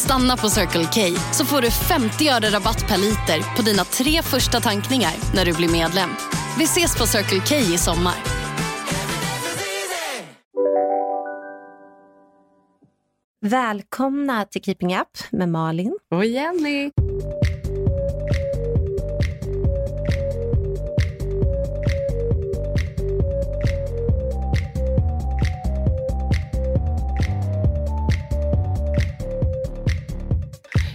Stanna på Circle K så får du 50 öre rabatt per liter på dina tre första tankningar när du blir medlem. Vi ses på Circle K i sommar. Välkomna till Keeping Up med Malin. Och Jenny.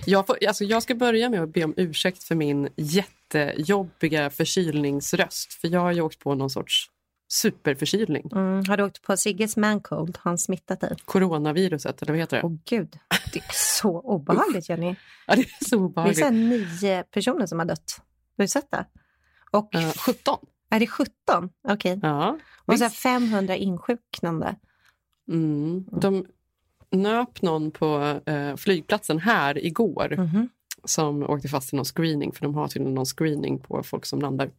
Jag, får, alltså jag ska börja med att be om ursäkt för min jättejobbiga förkylningsröst. För jag har ju åkt på någon sorts superförkylning. Mm, har du åkt på Sigges mancold? Har han smittat dig? Coronaviruset, eller vad heter det? Åh gud, det är så obehagligt Jenny. Ja, det är så obehagligt. Det är nio personer som har dött. Har du sett det? Och, uh, 17. Är det 17? Okej. Okay. Ja, och så 500 insjuknande. Mm. De nöp någon på eh, flygplatsen här igår mm -hmm. som åkte fast i någon screening, för de har tydligen någon screening på folk som landar.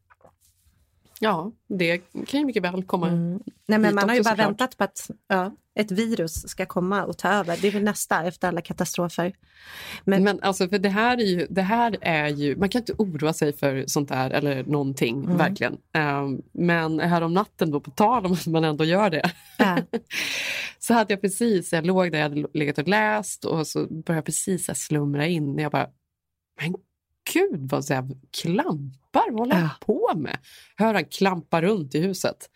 Ja, det kan ju mycket väl komma mm. Nej, men Man har ju bara såklart. väntat på att ja, ett virus ska komma och ta över. Det är väl nästa efter alla katastrofer. Men, men alltså, för det här, är ju, det här är ju... Man kan inte oroa sig för sånt där eller någonting, Mm. verkligen. Um, men här om natten, då, på tal om att man ändå gör det, Ja. så hade jag precis, jag låg där, jag hade legat och läst och så började jag precis slumra in. Jag bara, men gud vad Zev klampar, vad håller han Ja. på med? Hör han klampa runt i huset.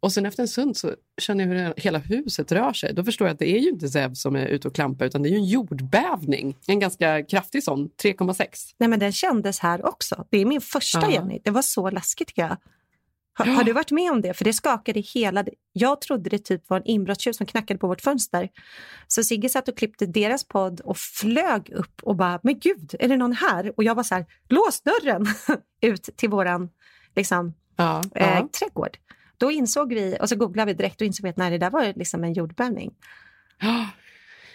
Och sen efter en stund så känner jag hur hela huset rör sig. Då förstår jag att det är ju inte Zev som är ute och klampar utan det är ju en jordbävning. En ganska kraftig sån, 3,6. Nej, men den kändes här också. Det är min första Ja. Jenny. Det var så läskigt tycker jag. Har, har du varit med om det? För det skakade hela... Jag trodde det typ var en inbrottstjuv som knackade på vårt fönster. Så Sigge satt och klippte deras podd och flög upp och bara, men gud, är det någon här? Och jag var så här, lås dörren ut till våran liksom, Ja, eh, ja. trädgård. Då insåg vi, och så googlade vi direkt och insåg att nej, det där var liksom en jordbävning.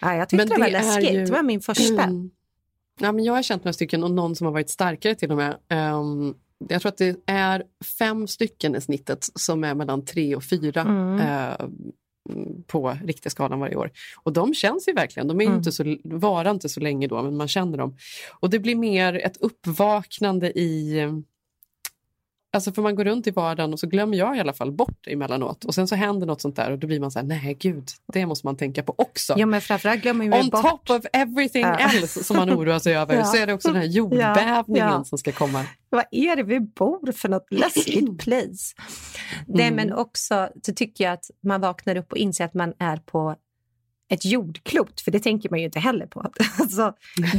Ja, jag tyckte Men det var läskigt. ju- Det var min första. Mm. Ja, men jag har känt några stycken och någon som har varit starkare till och med. Ehm, jag tror att det är fem stycken i snittet som är mellan tre och fyra Mm. eh, på Richterskalan varje år. Och de känns ju verkligen. De är Mm. inte så, varar inte så länge då, men man känner dem. Och det blir mer ett uppvaknande i... Alltså för man går runt i vardagen och så glömmer jag i alla fall bort det emellanåt. Och sen så händer något sånt där och då blir man så här, nej gud, det måste man tänka på också. Ja, men framförallt glömmer vi On bort... top of everything Ja. else som man oroar sig över Ja. så är det också den här jordbävningen Ja. som ska komma. Vad är det vi bor för något läskigt place? Nej, Mm. men också så tycker jag att man vaknar upp och inser att man är på ett jordklot, för det tänker man ju inte heller på. Alltså,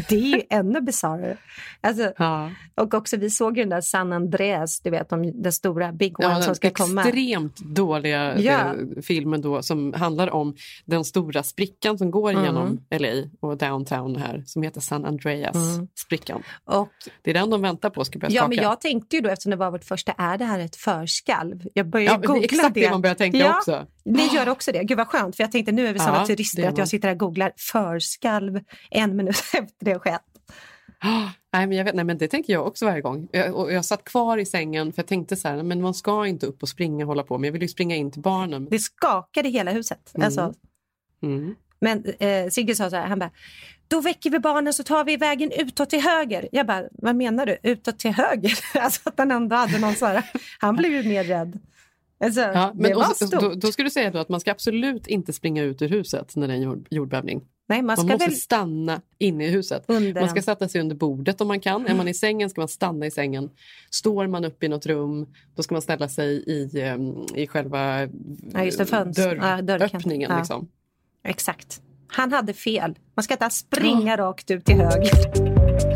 det är ju ännu bisarrare. Alltså, Ja. och också, vi såg ju den där San Andreas, du vet, om den stora big one Ja, som den ska komma. extremt dåliga Ja. eh, filmen då som handlar om den stora sprickan som går Mm. genom LA och downtown här som heter San Mm. Andreas-sprickan. Och, Det är den de väntar på ska börja ja, skaka. men jag tänkte ju då, eftersom det var vårt första, är det här ett förskalv? Jag började Ja, det googla exakt det. man börjar tänka Ja. också. Ni gör också det? Gud vad skönt, för jag tänkte nu är vi sådana Ja, turister att jag sitter här och googlar förskalv en minut efter det har skett. Ah, Nej, men jag vet, nej, men det tänker jag också varje gång. Jag, och jag satt kvar i sängen för jag tänkte så här, men man ska inte upp och springa och hålla på, men jag vill ju springa in till barnen. Det skakade hela huset. Mm. Alltså, Mm. men eh, Sigge sa så här, han bara, då väcker vi barnen så tar vi vägen utåt till höger. Jag bara, vad menar du? Utåt till höger? alltså att han ändå hade någon så här, han blev ju mer rädd. Alltså, Ja, det men var och, så- stort. då, då ska du säga då att man ska absolut inte springa ut ur huset när det är en jord, jordbävning. Nej, man Man ska måste väl stanna inne i huset. under Man ska sätta sig under bordet om man kan. Är man i sängen ska man stanna i sängen. Står man upp i något rum då ska man ställa sig i, ehm, i själva Ja, just det, fönster- ja, dörrkanten. dörröppningen. Ja. Liksom. Exakt. Han hade fel. Man ska inte springa rakt ut till höger.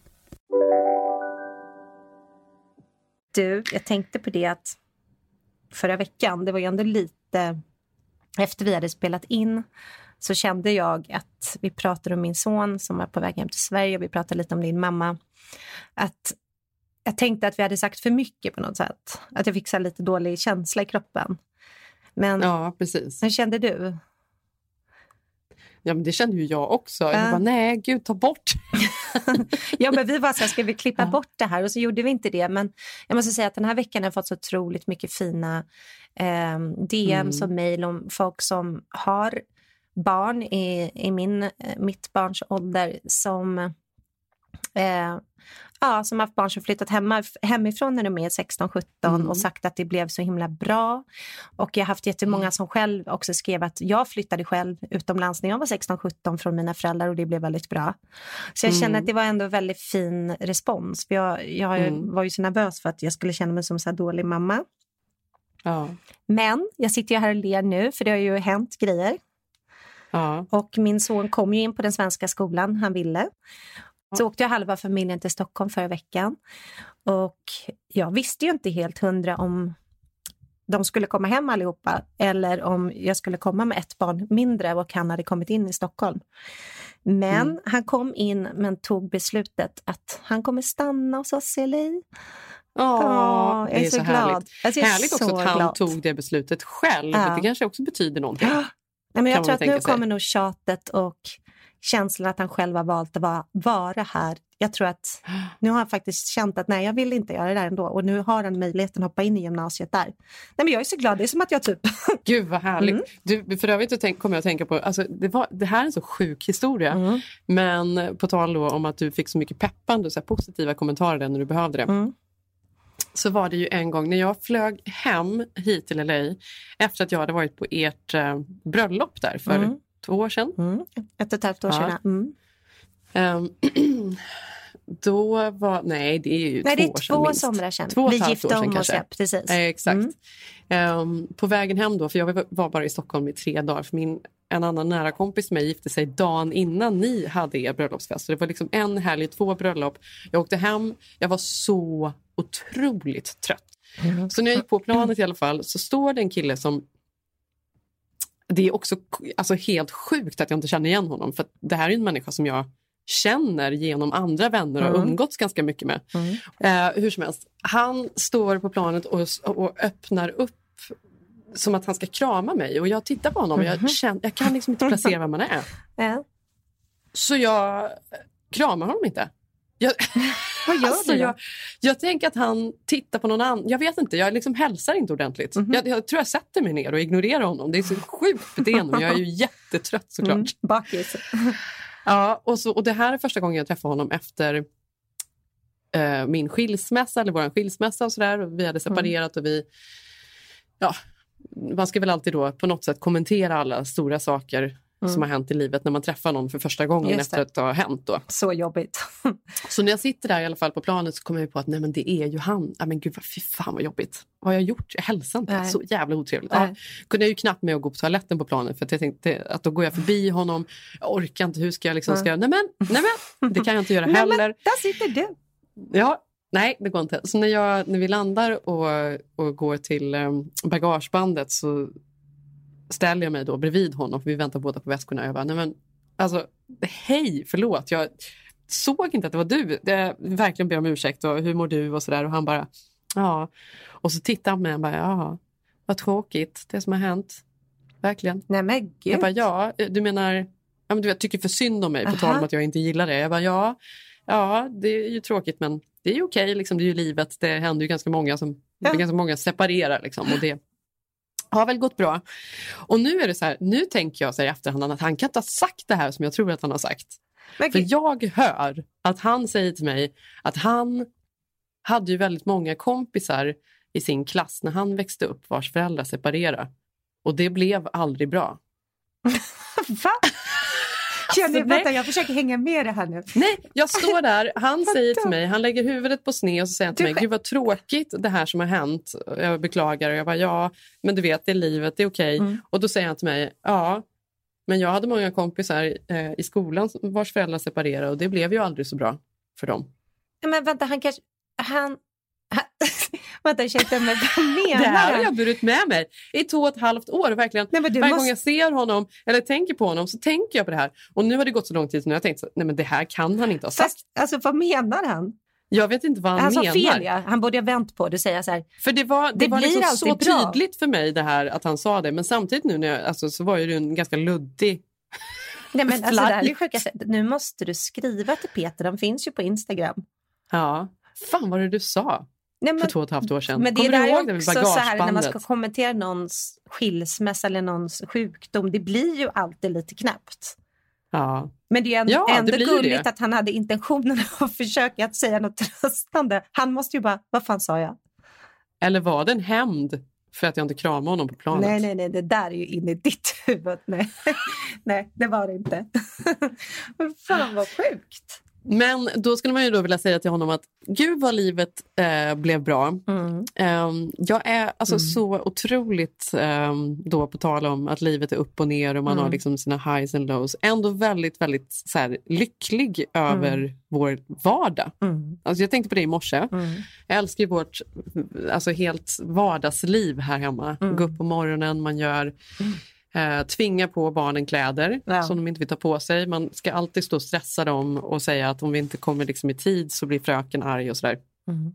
Du, jag tänkte på det att förra veckan, det var ju ändå lite efter vi hade spelat in så kände jag att vi pratade om min son som var på väg hem till Sverige och vi pratade lite om din mamma. Att jag tänkte att vi hade sagt för mycket på något sätt. Att jag fick så lite dålig känsla i kroppen. Men ja, precis. hur kände du? Ja, men det kände ju jag också. Jag bara, nej, gud, ta bort. ja, men vi var så här, ska vi klippa bort det här? Och så gjorde vi inte det. Men jag måste säga att den här veckan har jag fått så otroligt mycket fina eh, DMs mm. och mejl om folk som har barn i, i min, eh, mitt barns ålder som eh, ja, som haft barn som flyttat hemma, hemifrån när de är 16-17 mm. och sagt att det blev så himla bra. Och jag har haft jättemånga mm. som själv också skrev att jag flyttade själv utomlands när jag var 16-17 från mina föräldrar och det blev väldigt bra. Så jag mm. känner att det var ändå väldigt fin respons. För jag, jag mm. var ju så nervös för att jag skulle känna mig som så dålig mamma. Ja. Men jag sitter ju här och ler nu för det har ju hänt grejer. Ja. Och min son kom ju in på den svenska skolan han ville. Så åkte jag halva familjen till Stockholm förra veckan. Och jag visste ju inte helt hundra om de skulle komma hem allihopa eller om jag skulle komma med ett barn mindre och han hade kommit in i Stockholm. Men mm. han kom in men tog beslutet att han kommer stanna hos oss i LA. Åh, jag är, det är så, så glad. glad. Alltså, härligt också så att han glad. tog det beslutet själv. Ja. Det kanske också betyder någonting. Nej, men jag tror att nu kommer nog tjatet och känslan att han själv har valt att vara, vara här. Jag tror att nu har han faktiskt känt att nej, jag vill inte göra det där ändå. Och nu har han möjligheten att hoppa in i gymnasiet där. Nej, men jag är så glad. Det är som att jag typ... Gud vad härligt. Mm. Du, för övrigt så tänk, kommer jag att tänka på, alltså, det, var, det här är en så sjuk historia. Mm. Men på tal om att du fick så mycket peppande, så här, positiva kommentarer där när du behövde det. Mm. Så var det ju en gång när jag flög hem hit till LA efter att jag hade varit på ert eh, bröllop där för Mm. Två år sedan. Mm. Ett och ett halvt år Ja. sedan. Mm. Ehm, då var, nej det är ju Nej, två det är år sedan två minst. somrar sedan. Två och ett Vi halvt gifte år sedan om oss, ja, precis. Eh, exakt. Mm. Ehm, på vägen hem då, för jag var- bara i Stockholm i tre dagar, för min, en annan nära kompis med mig gifte sig dagen innan ni hade er bröllopsfest. Så det var liksom en helg, två bröllop. Jag åkte hem, jag var så otroligt trött. Mm. Så när jag gick på planet i alla fall så står det en kille som det är också alltså, helt sjukt att jag inte känner igen honom. För det här är en människa som jag känner genom andra vänner och Mm. umgåtts ganska mycket med. Mm. Eh, hur som helst, han står på planet och, och öppnar upp som att han ska krama mig. Och jag tittar på honom och jag, känner, jag kan liksom inte placera vem man är. Ja. Så jag kramar honom inte. Jag, Vad gör alltså, du då? jag, jag tänker att han tittar på någon annan. Jag vet inte, jag liksom hälsar inte ordentligt. Mhm. Jag, jag tror jag sätter mig ner och ignorerar honom. Det är så sjukt beteende, jag är ju jättetrött såklart. Mm. Bakis. Ja, och, så, och det här är första gången jag träffar honom efter eh, min skilsmässa, eller vår skilsmässa och sådär. Vi hade separerat och vi... Ja, man ska väl alltid då på något sätt kommentera alla stora saker som har hänt i livet när man träffar någon för första gången Just efter att det har hänt. Då. Så jobbigt. Så när jag sitter där i alla fall på planet så kommer jag på att nej men det är ju han. Ja, men gud, vad- fy fan vad jobbigt. Vad har jag gjort? Jag hälsar inte. Nej. Så jävla otrevligt. Ja, kunde jag ju knappt med att gå på toaletten på planet för att jag tänkte att då går jag förbi honom. Jag orkar inte. Hur ska jag liksom... Ska jag, nej men, nej men, det kan jag inte göra Nej, men heller. där sitter du. Ja, nej, det går inte. Så när, jag, när vi landar och, och går till um, bagagebandet så ställer jag mig då bredvid honom, för vi väntar båda på väskorna. Jag bara, nej men, alltså, hej, förlåt, jag såg inte att det var du. Jag verkligen ber om ursäkt och hur mår du och sådär. Och han bara, ja. Och så tittar han på mig och bara, ja. vad tråkigt det som har hänt. Verkligen. Nej men gud. Jag bara, ja, du menar, ja, men du tycker för synd om mig på tal om att jag inte gillar det. Jag bara, ja, ja, det är ju tråkigt men det är ju okej, liksom, det är ju livet. Det händer ju ganska många som ja. ganska många separerar liksom, och det har väl gått bra. Och nu är det så här, nu tänker jag så här i efterhand att han kan inte ha sagt det här som jag tror att han har sagt. Men, För jag hör att han säger till mig att han hade ju väldigt många kompisar i sin klass när han växte upp vars föräldrar separerade. Och det blev aldrig bra. Va? Jag, alltså, vänta, jag försöker hänga med det här nu. Nej, jag står där, han säger till mig, han lägger huvudet på sned och så säger han till du mig, gud vad tråkigt det här som har hänt. Jag beklagar och jag bara, ja, men du vet, det är livet, det är okej. Okay. Mm. Och då säger han till mig, ja, men jag hade många kompisar eh, i skolan vars föräldrar separerade och det blev ju aldrig så bra för dem. Men vänta, han kanske... Han, Vänta, ursäkta, men vad menar Det här har jag burit med mig i två och ett halvt år. Verkligen. Nej, Varje måste... gång jag ser honom eller tänker på honom så tänker jag på det här. Och nu har det gått så lång tid så nu har jag tänkt att det här kan han inte ha sagt. Fast, alltså, vad menar han? Jag vet inte vad han, han menar. Fel, ja. Han borde ha vänt på det och säga så här. För det var, det, det var liksom så bra. tydligt för mig det här att han sa det. Men samtidigt nu när jag, alltså, så var det en ganska luddig Nej, men alltså, det här är sjuka. Nu måste du skriva till Peter, han finns ju på Instagram. Ja. Fan vad det du sa. Nej, men, för två och ett halvt år sedan. Men det Kommer du ihåg det med också så här, när man ska kommentera någons skilsmässa eller någons sjukdom, det blir ju alltid lite knäppt. Ja. Men det är ändå, ja, ändå gulligt det. att han hade intentionen att försöka att säga något tröstande. Han måste ju bara, vad fan sa jag? Eller var det en hämnd för att jag inte kramade honom på planet? Nej, nej, nej, det där är ju inne i ditt huvud. Nej, nej det var det inte. fan vad sjukt. Men då skulle man ju då vilja säga till honom att gud vad livet eh, blev bra. Mm. Um, jag är alltså mm. så otroligt, um, då på tal om att livet är upp och ner och man mm. har liksom sina highs and lows, ändå väldigt, väldigt så här, lycklig över mm. vår vardag. Mm. Alltså, jag tänkte på det i morse. Mm. Jag älskar vårt alltså, helt vardagsliv här hemma. Gå upp på morgonen, man gör eh, tvinga på barnen kläder ja. som de inte vill ta på sig. Man ska alltid stå och stressa dem och säga att om vi inte kommer liksom i tid så blir fröken arg och sådär. Mm.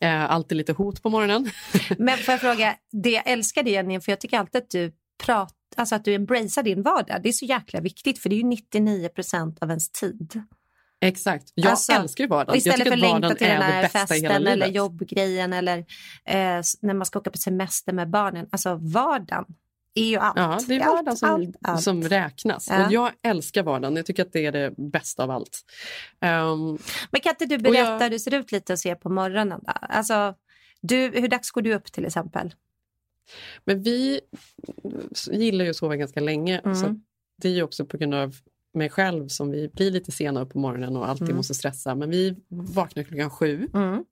Eh, alltid lite hot på morgonen. Men får jag fråga, det jag älskar det Jenny, för jag tycker alltid att du pratar, alltså att du embracear din vardag. Det är så jäkla viktigt för det är ju 99 procent av ens tid. Exakt. Jag alltså, älskar ju vardagen. Istället jag för att längta till den här festen eller jobbgrejen eller eh, när man ska åka på semester med barnen. Alltså vardagen är ju allt. Ja, det är vardagen som, allt, allt. som räknas. Ja. Och jag älskar vardagen. Jag tycker att det är det bästa av allt. Um, Men kan inte du berätta jag... hur det ser ut lite och se på morgonen? Då? Alltså, du, hur dags går du upp till exempel? Men vi gillar ju att sova ganska länge. Mm. Så det är ju också på grund av mig själv som vi blir lite sena upp på morgonen och alltid mm. måste stressa. Men vi vaknar klockan sju. Mm.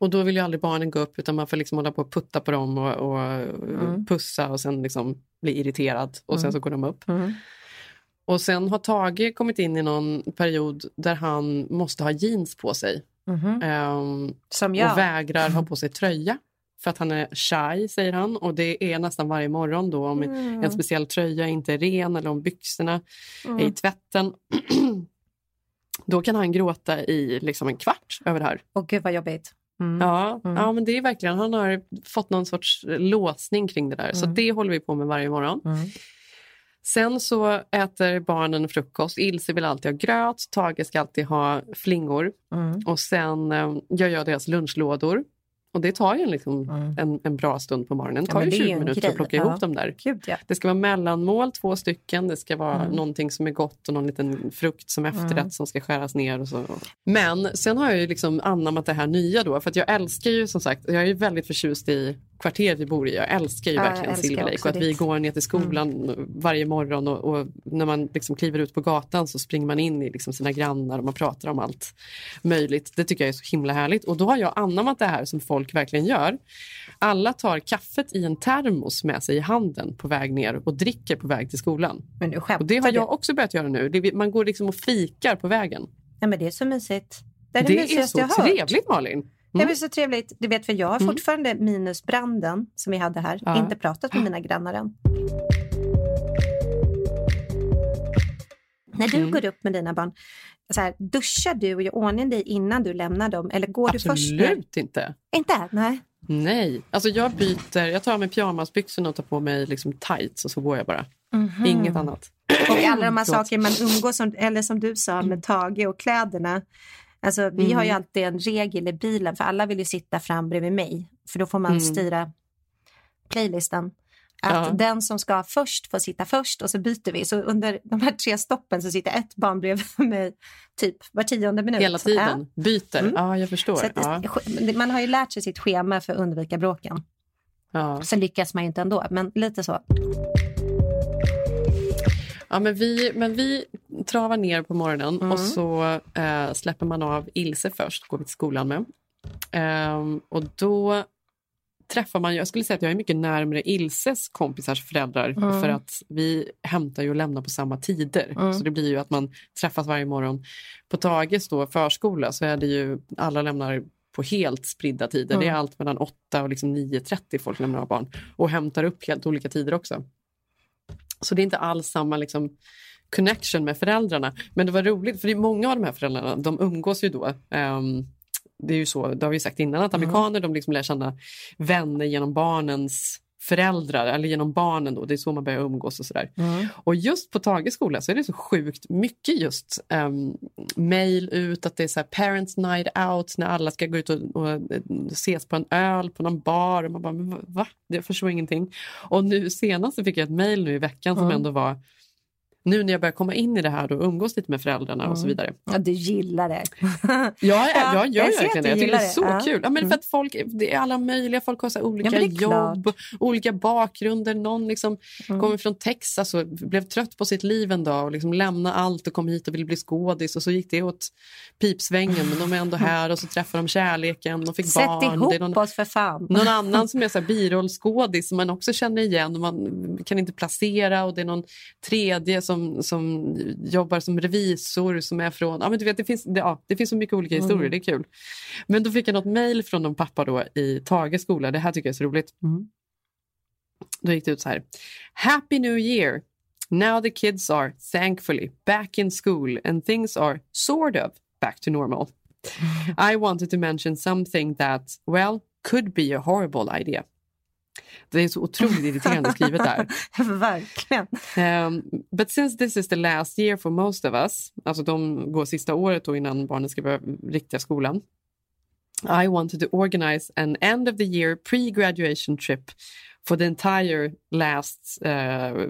Och då vill ju aldrig barnen gå upp utan man får liksom hålla på och putta på dem och, och mm. pussa och sen liksom bli irriterad och mm. sen så går de upp. Mm. Och sen har Tage kommit in i någon period där han måste ha jeans på sig. Um, Som jag. Och vägrar ha på sig tröja. För att han är shy, säger han. Och det är nästan varje morgon då om mm. en speciell tröja inte är ren eller om byxorna är i mm. tvätten. då kan han gråta i liksom en kvart över det här. Åh gud vad jobbigt. Mm. Ja, mm. ja, men det är verkligen, han har fått någon sorts låsning kring det där. Mm. Så det håller vi på med varje morgon. Mm. Sen så äter barnen frukost. Ilse vill alltid ha gröt, Tage ska alltid ha flingor. Mm. Och sen eh, gör jag deras lunchlådor. Och det tar ju liksom mm. en, en bra stund på morgonen. Det tar ja, ju 20 minuter att plocka ja. ihop dem där. Gud, ja. Det ska vara mellanmål, två stycken. Det ska vara mm. någonting som är gott och någon liten frukt som efterrätt mm. som ska skäras ner. Och så. Men sen har jag ju liksom anammat det här nya då. För att jag älskar ju som sagt, jag är väldigt förtjust i kvarteret vi bor i. Jag älskar ju ja, verkligen Silver Lake och att vi går ner till skolan mm. varje morgon och, och, när man liksom kliver ut på gatan så springer man in i liksom sina grannar och man pratar om allt möjligt. Det tycker jag är så himla härligt och då har jag anammat det här som folk verkligen gör. Alla tar kaffet i en termos med sig i handen på väg ner och dricker på väg till skolan. Men du och det har jag också börjat göra nu. man går liksom och fikar på vägen. Ja, men det är så mysigt. Det är, det, det är så trevligt Malin. Mm. Det är så trevligt. Du vet, för jag har mm. fortfarande minus branden som vi hade här. Ja. Inte pratat med mina grannar än. När du mm. går upp med dina barn, så här, duschar du och gör ordning dig innan du lämnar dem? Eller går Absolut du först? Absolut inte. Inte? Nej. Nej, alltså jag byter, jag tar av mig pyjamasbyxorna och tar på mig liksom tights och så går jag bara. Inget annat. Och alla de här sakerna man umgås som, eller som du sa med Tage och kläderna. Alltså, vi har ju alltid en regel i bilen för alla vill ju sitta fram bredvid mig. För då får man styra playlisten. Att Ja. den som ska först får sitta först och så byter vi. Så under de här tre stoppen så sitter ett barn bredvid mig typ var tionde minut. Hela tiden. Byter. Mm. Ja, jag förstår. Att, ja. Man har ju lärt sig sitt schema för att undvika bråken. Ja. Sen lyckas man ju inte ändå, men lite så. Ja, men, vi, men vi travar ner på morgonen Mm. och så eh, släpper man av Ilse först, går vi till skolan med. Ehm, och då träffar man, jag skulle säga att jag är mycket närmare Ilses kompisars föräldrar Mm. för att vi hämtar ju och lämnar på samma tider. Mm. Så det blir ju att man träffas varje morgon. På Tages då, förskola så är det ju, alla lämnar på helt spridda tider. Det är allt mellan 8 och liksom 9.30 folk lämnar av barn och hämtar upp helt olika tider också. Så det är inte alls samma liksom, connection med föräldrarna. Men det var roligt, för många av de här föräldrarna, de umgås ju då. ehm, det är ju så, det har vi sagt innan, att amerikaner de liksom lär känna vänner genom barnens föräldrar, eller genom barnen då, det är så man börjar umgås och sådär. Och just på Tages skola så är det så sjukt mycket just um, mail ut, att det är så här parents night out när alla ska gå ut och, och eh, ses på en öl på någon bar. Och man bara, va? Jag förstår ingenting. Och nu senast fick jag ett mail nu i veckan som ändå var nu när jag börjar komma in i det här och umgås lite med föräldrarna och så vidare. Ja, du gillar det. Ja, Ja, jag, jag gör jag verkligen det. Jag tycker det är så det. Kul. Ja, men för att folk, det är alla möjliga, folk har olika Ja, är klart. jobb, olika bakgrunder. Någon liksom kommer från Texas och blev trött på sitt liv en dag och liksom lämnade allt och kom hit och ville bli skådis och så gick det åt pipsvängen men de är ändå här och så träffar de kärleken och fick Sätt barn. ihop Det är någon, oss för fan. någon annan som är så här birollskådis som man också känner igen och man kan inte placera och det är någon tredje som, som jobbar som revisor som är från... Ja, men du vet, det, finns, det, ja, det finns så mycket olika historier, det är kul. Men då fick jag något mejl från någon pappa då i Tages skola, det här tycker jag är så roligt. Då gick det ut så här. Happy New Year! Now the kids are, thankfully, back in school and things are sort of back to normal. I wanted to mention something that, well, could be a horrible idea. Det är så otroligt irriterande skrivet där. Verkligen. Um, but since this is the last year for most of us, alltså de går sista året då innan barnen ska börja riktiga skolan. I wanted to organize an end of the year pre-graduation trip for the entire last uh,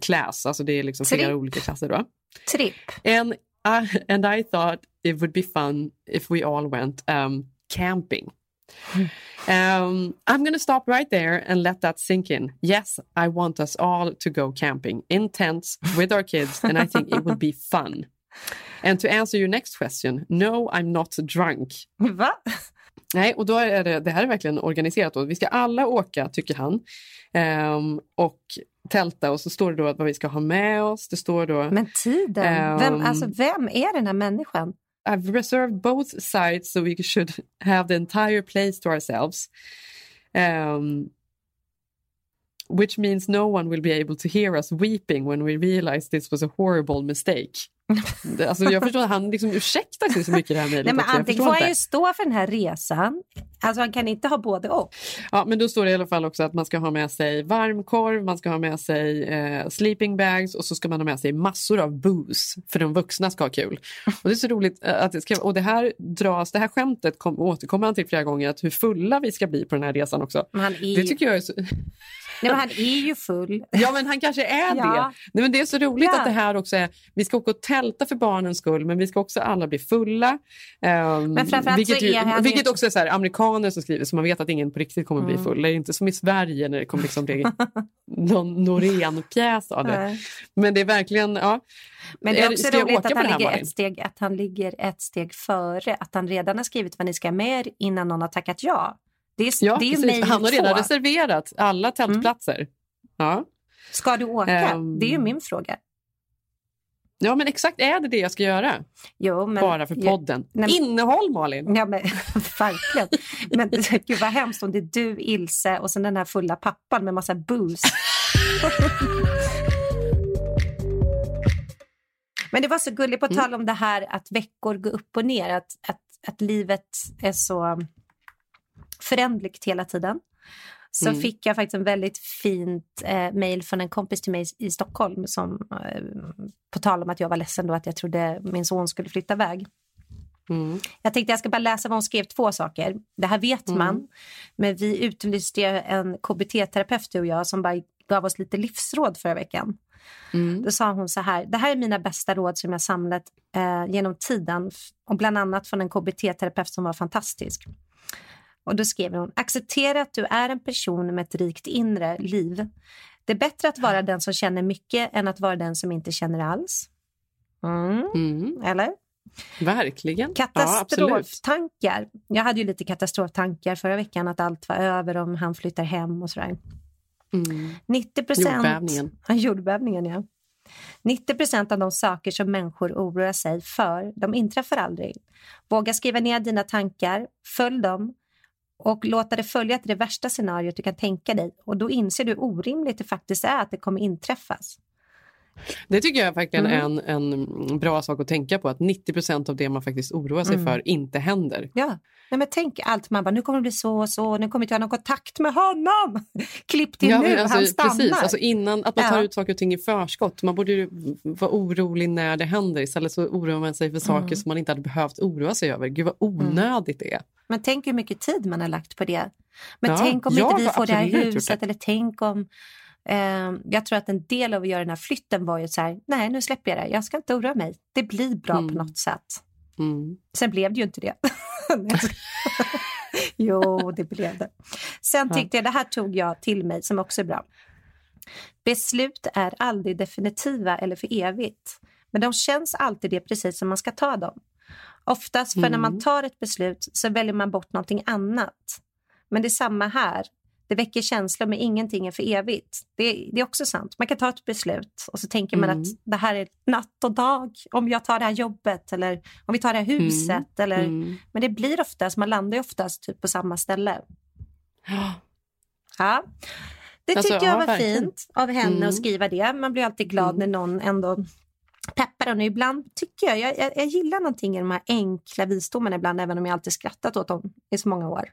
class, alltså det är liksom flera Trip. olika klasser då. Tripp. And I, and I thought it would be fun if we all went um, camping. Um, I'm going to stop right there and let that sink in. Yes, I want us all to go camping in tents with our kids, and I think it would be fun. And to answer your next question, no, I'm not drunk. Va? Nej, och då är det, det här är verkligen organiserat. Då. Vi ska alla åka, tycker han, Ehm, och tälta och så står det då vad vi ska ha med oss. Det står då Men tiden. Vem, Um, alltså, vem är den här människan? I've reserved both sides so we should have the entire place to ourselves. Um, which means no one will be able to hear us weeping when we realize this was a horrible mistake. Alltså jag förstår att han liksom ursäktar sig så mycket i det här mejlet. Antingen får han ju stå för den här resan. Alltså han kan inte ha både och. Ja, men då står det i alla fall också att man ska ha med sig varmkorv, man ska ha med sig eh, sleeping bags och så ska man ha med sig massor av booze för de vuxna ska ha kul. Och det är så roligt eh, att det ska, och det här dras, det här skämtet kom, återkommer han till flera gånger, att hur fulla vi ska bli på den här resan också. Är, Det tycker jag är så, nej, men han är ju full. ja men han kanske är Ja. det. Nej, men det är så roligt Ja. att det här också är, vi ska åka och tälta för barnens skull men vi ska också alla bli fulla. Ehm, Men framförallt vilket, så ju, är han vilket också är så här, amerikaner som skriver så man vet att ingen på riktigt kommer bli Mm. full. Det är inte som i Sverige när det kommer liksom bli någon Norén-pjäs av det. Nej. Men det är verkligen, ja. Men det är också roligt att han, ligger ett steg, att han ligger ett steg före. Att han redan har skrivit vad ni ska med er innan någon har tackat ja. Det är, ja det är precis. Han har redan två. Mm. reserverat alla tältplatser. Ja. Ska du åka? Ehm. Det är min fråga. ja, men exakt är det det jag ska göra? Jo, men, Bara för podden. Nej, men- Innehåll Malin! Ja, men, verkligen. Men gud vad hemskt om det är du, Ilse och sen den här fulla pappan med massa booze. Men det var så gulligt, på Mm. tal om det här att veckor går upp och ner, att, att, att livet är så förändligt hela tiden. Så Mm. fick jag faktiskt en väldigt fint eh, mejl från en kompis till mig i Stockholm som eh, på tal om att jag var ledsen då att jag trodde min son skulle flytta iväg. Mm. Jag tänkte jag ska bara läsa vad hon skrev, två saker. Det här vet Mm. man, men vi utlyste en KBT-terapeut och jag som bara gav oss lite livsråd förra veckan. Mm. Då sa hon så här, det här är mina bästa råd som jag samlat eh, genom tiden och bland annat från en KBT-terapeut som var fantastisk. Och då skrev hon, acceptera att du är en person med ett rikt inre liv. Det är bättre att vara den som känner mycket än att vara den som inte känner alls. Mm. Mm. Eller? Verkligen. Ja. Katastroftankar. jag hade ju lite katastroftankar förra veckan att allt var över om han flyttar hem och sådär. Mm. 90 procent... Jordbävningen. Ja, jordbävningen, ja. 90 procent av de saker som människor oroar sig för, de inträffar aldrig. Våga skriva ner dina tankar, följ dem och låta det följa till det värsta scenariot du kan tänka dig. Och då inser du hur orimligt det faktiskt är att det kommer inträffas. Det tycker jag verkligen är Mm. en, en bra sak att tänka på. Att 90% av det man faktiskt oroar sig Mm. för inte händer. Ja, Nej, men tänk allt. Man bara, nu kommer det bli så och så, nu kommer inte jag ha någon kontakt med honom. Klipp till Ja, nu, alltså, han stannar. precis, alltså innan att man tar Ja. ut saker och ting i förskott. Man borde ju vara orolig när det händer. Istället så oroar man sig för saker Mm. som man inte hade behövt oroa sig över. Gud vad onödigt det är. Men tänk hur mycket tid man har lagt på det. Men Ja, tänk om inte vi får det här huset det. eller tänk om... Eh, jag tror att en del av att göra den här flytten var ju så här, nej nu släpper jag det, jag ska inte oroa mig. Det blir bra Mm. på något sätt. Mm. Sen blev det ju inte det. Jo, det blev det. Sen tyckte jag, det här tog jag till mig som också är bra. Beslut är aldrig definitiva eller för evigt. Men de känns alltid det precis som man ska ta dem. Oftast för när man Mm. tar ett beslut så väljer man bort någonting annat. Men det är samma här. Det väcker känslor men ingenting är för evigt. Det, det är också sant. Man kan ta ett beslut och så tänker man Mm. att det här är natt och dag. Om jag tar det här jobbet eller om vi tar det här huset. Eller, Mm. Men det blir oftast, man landar ju oftast typ på samma ställe. Ja. Det Alltså, tycker jag ja, var verkligen. fint av henne Mm. att skriva det. Man blir alltid glad när någon ändå peppar. Och ibland tycker jag, jag, jag, jag gillar någonting i de här enkla visdomarna ibland, även om jag alltid skrattat åt dem i så många år.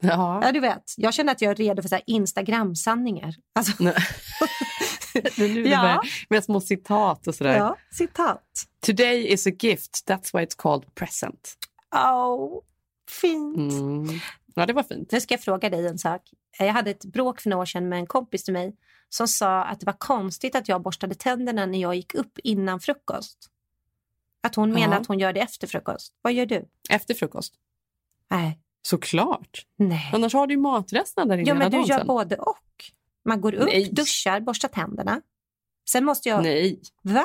Ja. Ja, du vet, jag känner att jag är redo för så Instagram-sanningar. Alltså, nu Ja. bara med små citat och sådär. ja, citat. Today is a gift, that's why it's called present. Oh, fint. Mm. Ja, det var fint. Nu ska jag fråga dig en sak. Jag hade ett bråk för några år sedan med en kompis till mig som sa att det var konstigt att jag borstade tänderna när jag gick upp innan frukost. Att hon menar Ja. att hon gör det efter frukost. Vad gör du? Efter frukost. Nej. Såklart. Nej. Annars har du ju matresterna där inne Ja, men du gör sen. både och. Man går upp, Nej. duschar, borstar tänderna. Sen måste jag... Nej. Va?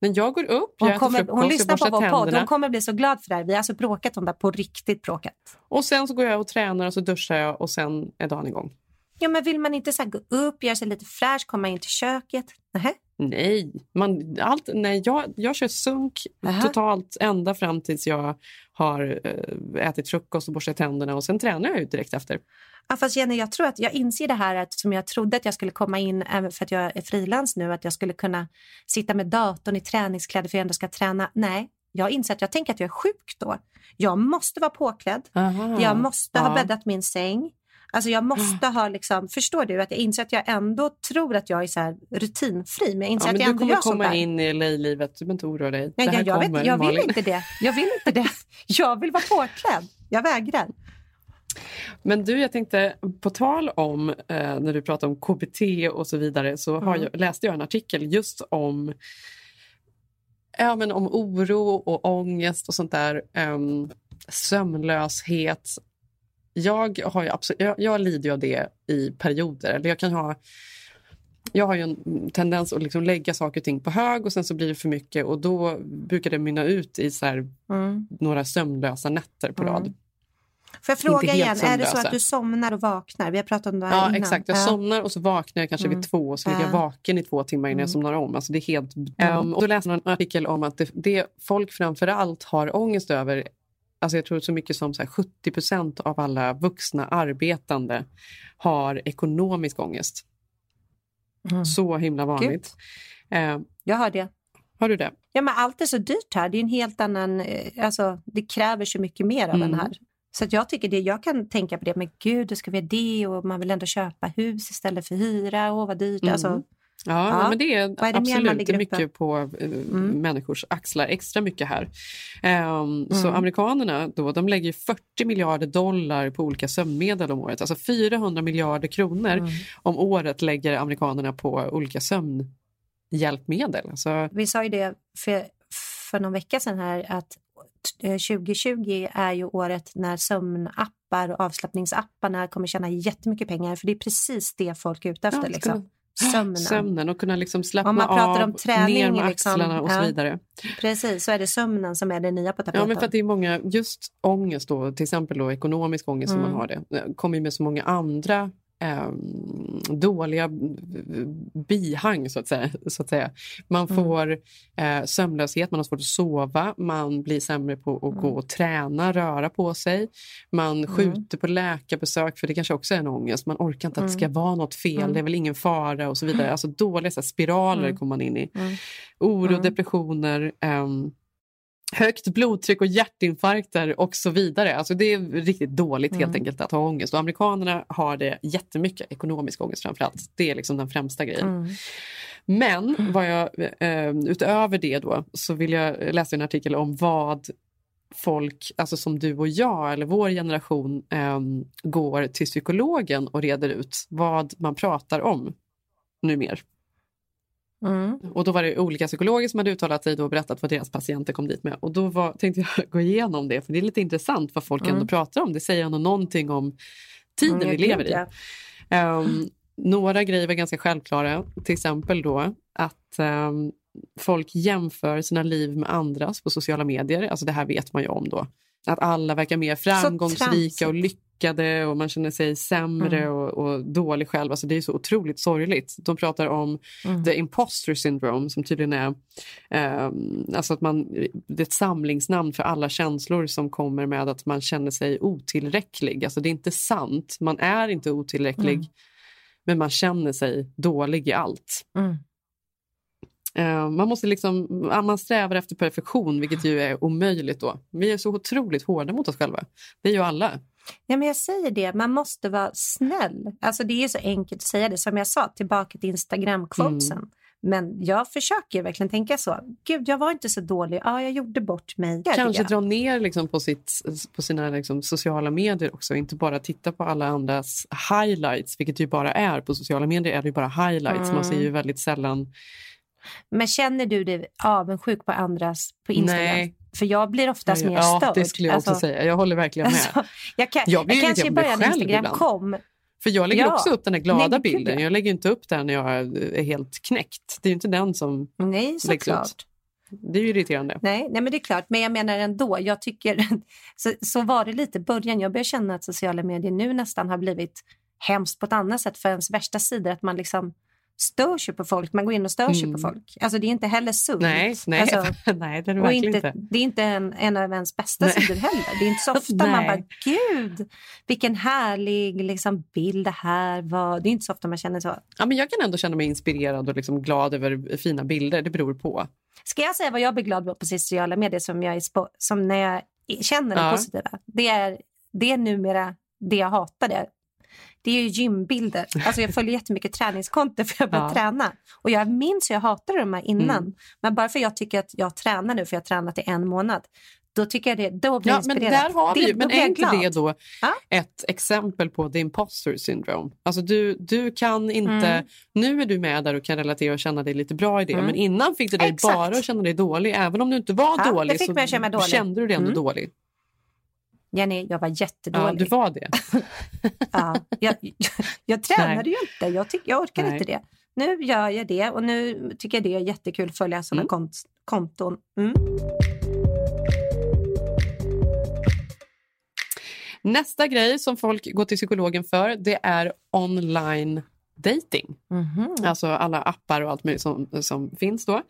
Men jag går upp, Hon, jag kommer, frukost, hon lyssnar på vår podd. Hon kommer bli så glad för det här. Vi har alltså bråkat om det på riktigt bråkat. Och sen så går jag och tränar och så duschar jag och sen är dagen igång. Ja, men vill man inte så gå upp, göra sig lite fräsch, komma in till köket? Nähä. Nej, man, allt, nej jag, jag kör sunk Aha. totalt ända fram tills jag har eh, ätit frukost och borstat tänderna och sen tränar jag ut direkt efter. Ja, fast Jenny, jag tror att jag inser det här att som jag trodde att jag skulle komma in, även för att jag är frilans nu, att jag skulle kunna sitta med datorn i träningskläder för jag ändå ska träna. Nej, jag inser att jag tänker att jag är sjuk då. Jag måste vara påklädd. Aha. Jag måste ha Ja. bäddat min säng. Alltså jag måste ha liksom, förstår du att jag inser att jag ändå tror att jag är så rutinfri, men jag inser Ja, men att jag du ändå kommer gör sånt komma där. in i LA-livet, du behöver inte oroa dig. Nej, det jag, kommer, vet, jag vill inte det. Jag vill inte det. Jag vill vara påklädd. Jag vägrar. Men du, jag tänkte på tal om eh, när du pratar om KBT och så vidare så har Mm. jag, läste jag en artikel just om ja, men om oro och ångest och sånt där. Um, sömnlöshet. Jag, har ju absolut, jag, jag lider av det i perioder. Eller jag kan ha jag har ju en tendens att liksom lägga saker och ting på hög och sen så blir det för mycket och då brukar det mynna ut i så här Mm. några sömnlösa nätter på Mm. rad. Får jag fråga igen, är det så sömnlösa. att du somnar och vaknar? Vi har pratat om det här Ja, innan. exakt. Jag Ja. somnar och så vaknar jag kanske Mm. vid två och så ligger jag Ja. vaken i två timmar innan Mm. jag somnar om. Alltså det är helt... Um, och då läste jag en artikel om att det, det folk framför allt har ångest över Alltså jag tror så mycket som så här 70 procent av alla vuxna arbetande har ekonomisk ångest. Mm. Så himla vanligt. Eh, Jag har det. har du det? Ja, men allt är så dyrt här. Det är en helt annan... eh, Alltså, det kräver så mycket mer av Mm. en här. Så att jag tycker det, jag kan tänka på det, men gud, då ska vi ha det och man vill ändå köpa hus istället för hyra. Åh, vad dyrt. Mm. Alltså, Ja, Ja. men det är, Vad är det mer man absolut det är mycket på eh, människors axlar, extra mycket här. Så Mm. amerikanerna då, de lägger ju 40 miljarder dollar på olika sömnmedel om året. Alltså 400 miljarder kronor Mm. om året lägger amerikanerna på olika sömnhjälpmedel. Alltså, vi sa ju det för, för någon vecka sedan här att eh, 2020 är ju året när sömnappar och avslappningsapparna kommer tjäna jättemycket pengar för det är precis det folk är ute efter. Ja, liksom. Sömnen. sömnen och kunna liksom slappna Om man pratar av, om träning, ner med liksom, axlarna och så ja. vidare. Precis, så är det sömnen som är det nya på tapeten. Ja, men för att det är många, just ångest då, till exempel då ekonomisk ångest som Mm. man har det, eh, kommer ju med så många andra eh, dåliga bihang så att säga. Så att säga. Man Mm. får eh, sömnlöshet, man har svårt att sova, man blir sämre på att gå Mm. och träna, röra på sig. Man skjuter på läkarbesök för det kanske också är en ångest. Man orkar inte att det ska vara något fel, Mm. det är väl ingen fara och så vidare. Alltså dåliga så här, spiraler Mm. kommer man in i. Mm. Oro, Mm. depressioner, ehm, högt blodtryck och hjärtinfarkter och så vidare. Alltså det är riktigt dåligt helt Mm. enkelt att ha ångest. Och amerikanerna har det jättemycket, ekonomisk ångest framförallt. Det är liksom den främsta grejen. Mm. Men vad jag, eh, utöver det då så vill jag läsa en artikel om vad folk, alltså som du och jag eller vår generation eh, går till psykologen och reder ut vad man pratar om numera. Mm. Och då var det olika psykologer som hade uttalat sig och berättat vad deras patienter kom dit med. Och då var, tänkte jag gå igenom det, för det är lite intressant vad folk Mm. ändå pratar om. Det säger ändå någonting om tiden Mm, vi lever i. Ehm, några grejer var ganska självklara, till exempel då att ehm, folk jämför sina liv med andras på sociala medier. Alltså det här vet man ju om då. Att alla verkar mer framgångsrika och tramsigt. Lyckade och man känner sig sämre Mm. och, och dålig själv. Alltså det är så otroligt sorgligt. De pratar om Mm. the imposter syndrome som tydligen är, ehm, alltså att man, det är ett samlingsnamn för alla känslor som kommer med att man känner sig otillräcklig. Alltså det är inte sant, man är inte otillräcklig Mm. men man känner sig dålig i allt. Mm. Eh, man, måste liksom, man strävar efter perfektion vilket ju är omöjligt då. Vi är så otroligt hårda mot oss själva. Det är ju alla. Ja, men jag säger det, man måste vara snäll. Alltså det är så enkelt att säga det. Som jag sa, tillbaka till Instagram-quotesen. Mm. Men jag försöker verkligen tänka så. Gud, jag var inte så dålig. Ja, jag gjorde bort mig. Kanske dra ner liksom på, sitt, på sina liksom sociala medier också. Inte bara titta på alla andras highlights, vilket ju bara är. På sociala medier är det ju bara highlights. Man ser ju väldigt sällan... Men känner du dig avundsjuk på andras på Instagram? Nej. För jag blir oftast mer ja, störd. det skulle jag också Alltså- säga. Jag håller verkligen med. Alltså, jag, kan, Jag jag, kanske i början när Instagram ibland. kom. För jag lägger Ja. också upp den här glada Nej, bilden. Jag lägger inte upp den när jag är helt knäckt. Det är ju inte den som Nej, läggs såklart. ut. Det är ju irriterande. Nej, nej, men det är klart. Men jag menar ändå, jag tycker... Så, så var det lite i början. Jag börjar känna att sociala medier nu nästan har blivit hemskt på ett annat sätt för ens värsta sidor. Att man liksom stör sig på folk. Man går in och stör sig Mm. på folk. Alltså det är inte heller sunt. Nej, nej, Alltså, nej det är det verkligen inte, inte. det är inte en, en av ens bästa Nej. sidor heller. Det är inte så ofta man bara, gud, vilken härlig liksom, bild det här var. Det är inte så ofta man känner så. Ja, men jag kan ändå känna mig inspirerad och liksom glad över fina bilder. Det beror på. Ska jag säga vad jag blir glad på sociala medier som, jag som när jag känner det Ja. positiva? Det är, det är numera det jag hatade. Det är ju gymbilder. Alltså jag följer jättemycket träningskonton för jag börjar Ja. träna. Och jag minns hur jag hatade de här innan. Mm. Men bara för jag tycker att jag tränar nu, för jag har tränat i en månad. Då tycker jag det, då blir jag Ja, men inspirerad. där har vi Det- men är inte det då Ja. ett exempel på the imposter syndrome? Alltså du, du kan inte, Mm. nu är du med där och kan relatera och känna dig lite bra i det, Mm. men innan fick du dig Exakt. bara att känna dig dålig. Även om du inte var Ja, dålig så att dålig. kände du dig ändå Mm. dålig. Jenny, jag var Ja, jättedålig. du var det. Ja, jag, jag tränade ju inte. Jag, tyck, jag orkar Nej. inte det. Nu gör jag det och nu tycker jag det är jättekul att följa sådana Mm. kont konton. Mm. Nästa grej som folk går till psykologen för det är online dating. Mhm. Alltså alla appar och allt möjligt som, som finns då.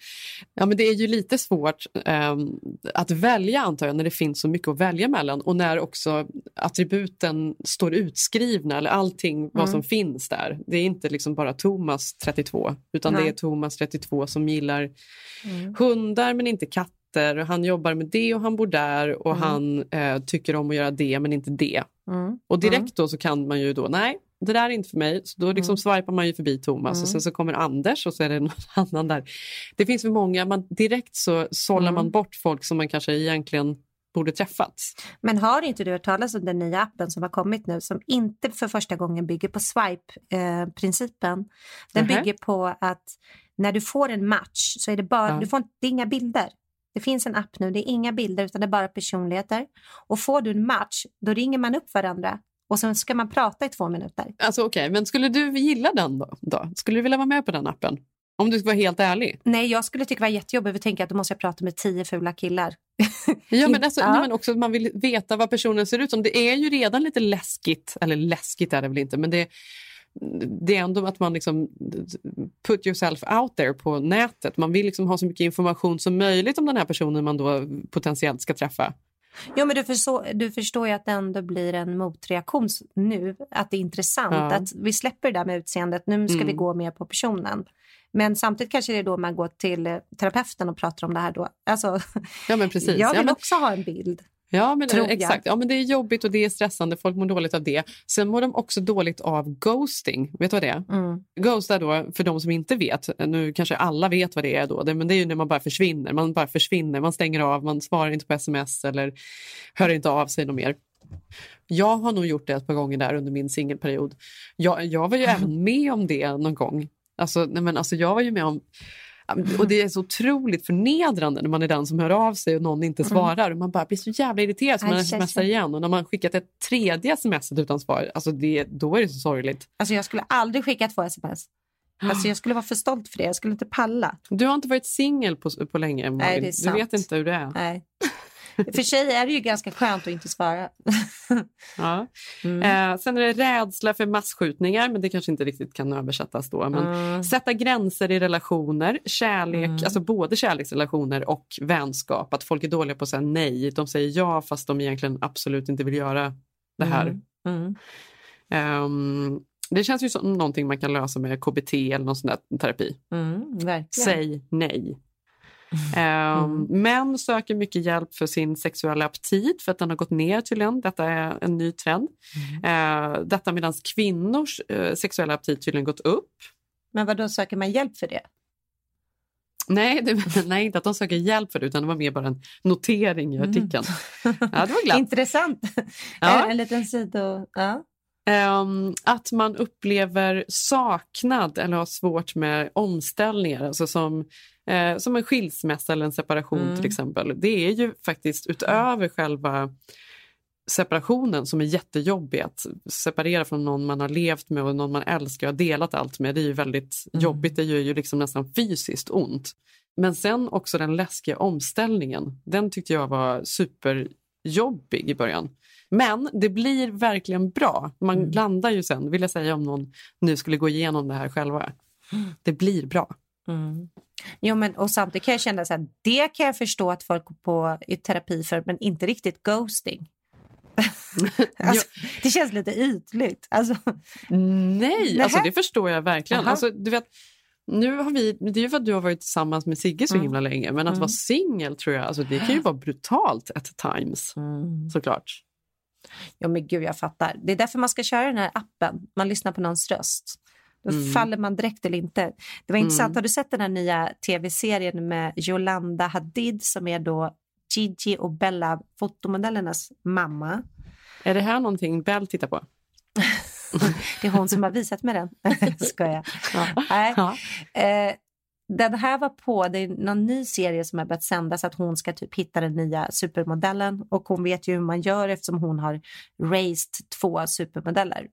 Ja, men det är ju lite svårt ehm, att välja antar jag när det finns så mycket att välja mellan och när också attributen står utskrivna eller allting vad Mm. som finns där. Det är inte liksom bara Thomas 32 utan det Nej. är Thomas 32 som gillar Mm. hundar men inte katter heter, han jobbar med det och han bor där och Mm. han eh, tycker om att göra det men inte det. Mm. Och direkt då så kan man ju då, nej, det där är inte för mig. Så då liksom Mm. swipar man ju förbi Thomas och sen så kommer Anders och så är det någon annan där. Det finns för många, man, direkt så sållar Mm. man bort folk som man kanske egentligen borde träffat. Men har inte du hört talas om den nya appen som har kommit nu som inte för första gången bygger på swipe-principen? den Nähä. bygger på att när du får en match så är det bara, Ja. du får, inte- det är inga bilder. Det finns en app nu, det är inga bilder utan det är bara personligheter. Och får du en match, då ringer man upp varandra och sen ska man prata i två minuter. Alltså okej, men skulle du gilla den då, då? Skulle du vilja vara med på den appen? Om du ska vara helt ärlig. Nej, jag skulle tycka det var jättejobbigt att tänka att då måste jag prata med tio fula killar. Ja, men, alltså, Ja. nej, men också man vill veta vad personen ser ut som. Det är ju redan lite läskigt, eller läskigt är det väl inte, men det, det är ändå att man liksom put yourself out there på nätet. Man vill liksom ha så mycket information som möjligt om den här personen man då potentiellt ska träffa. Jo, men du förstår, du förstår ju att det ändå blir en motreaktion nu. Att det är intressant. Ja. Att vi släpper det där med utseendet. Nu ska Mm. vi gå mer på personen. Men samtidigt kanske det är då man går till terapeuten och pratar om det här då. Alltså, Ja, men precis. jag Ja, vill men, också ha en bild. Ja, men, jag. exakt. Ja, men det är jobbigt och det är stressande. Folk mår dåligt av det. Sen mår de också dåligt av ghosting. Vet du vad det är? Mm. Ghosta då, för de som inte vet, nu kanske alla vet vad det är då, det, men det är ju när man bara försvinner. Man bara försvinner, man stänger av, man svarar inte på sms eller hör inte av sig något mer. Jag har nog gjort det ett par gånger där under min singelperiod. Jag, jag var ju även med om det någon gång. Alltså, nej men alltså jag var ju med om... Och det är så otroligt förnedrande när man är den som hör av sig och någon inte svarar. Och man bara blir så jävla irriterad så man smsar igen. Och när man skickat ett tredje sms utan svar, alltså det, då är det så sorgligt. Alltså, jag skulle aldrig skicka två sms. Alltså, jag skulle vara för stolt för det. Jag skulle inte palla. Du har inte varit singel på, på länge, Malin. Nej, det är du sant. vet inte hur det är. Nej. För sig är det ju ganska skönt att inte svara. Ja. Mm. Eh, sen är det rädsla för massskjutningar, men det kanske inte riktigt kan översättas då. Men Mm. Sätta gränser i relationer, kärlek, Mm. alltså både kärleksrelationer och vänskap. Att folk är dåliga på att säga nej. De säger ja fast de egentligen absolut inte vill göra det här. Ehm, det känns ju som någonting man kan lösa med KBT eller någon sån där terapi. Mm. Säg nej. Ehm, Män söker mycket hjälp för sin sexuella aptit för att den har gått ner tydligen. Detta är en ny trend. Uh, detta medan kvinnors eh, sexuella aptit tydligen gått upp. Men vad då söker man hjälp för det? Nej, det, nej, inte att de söker hjälp för det utan det var mer bara en notering i artikeln. Ja, det var glatt. Intressant. Ja. En, en liten sido... Ja. Ehm, att man upplever saknad eller har svårt med omställningar, alltså som, eh, som en skilsmässa eller en separation Mm. till exempel. Det är ju faktiskt utöver själva separationen som är jättejobbig att separera från någon man har levt med och någon man älskar och har delat allt med. Det är ju väldigt Mm. jobbigt, det gör ju liksom nästan fysiskt ont. Men sen också den läskiga omställningen, den tyckte jag var superjobbig i början. Men det blir verkligen bra. Man Mm. landar ju sen, vill jag säga om någon nu skulle gå igenom det här själva. Det blir bra. Mm. Jo, men, och samtidigt kan jag känna så här, det kan jag förstå att folk går på i terapi för, men inte riktigt ghosting. alltså, det känns lite ytligt. Alltså, Nej, alltså Nähä. det förstår jag verkligen. Jaha. Alltså, du vet, nu har vi, det är ju för att du har varit tillsammans med Sigge så Mm. himla länge, men att Mm. vara singel tror jag, alltså det kan ju vara brutalt at times. Såklart. Jo, men gud, jag fattar. Det är därför man ska köra den här appen. Man lyssnar på någons röst. Då Mm. faller man direkt eller inte. Det var intressant. Har du sett den här nya tv-serien med Yolanda Hadid som är då Gigi och Bella, fotomodellernas mamma? Är det här någonting Bell tittar på? Det är hon som har visat mig den. Skojar. Nej. Ja. Eh, den här var på, det är någon ny serie som har börjat sändas att hon ska typ hitta den nya supermodellen och hon vet ju hur man gör eftersom hon har raised två supermodeller.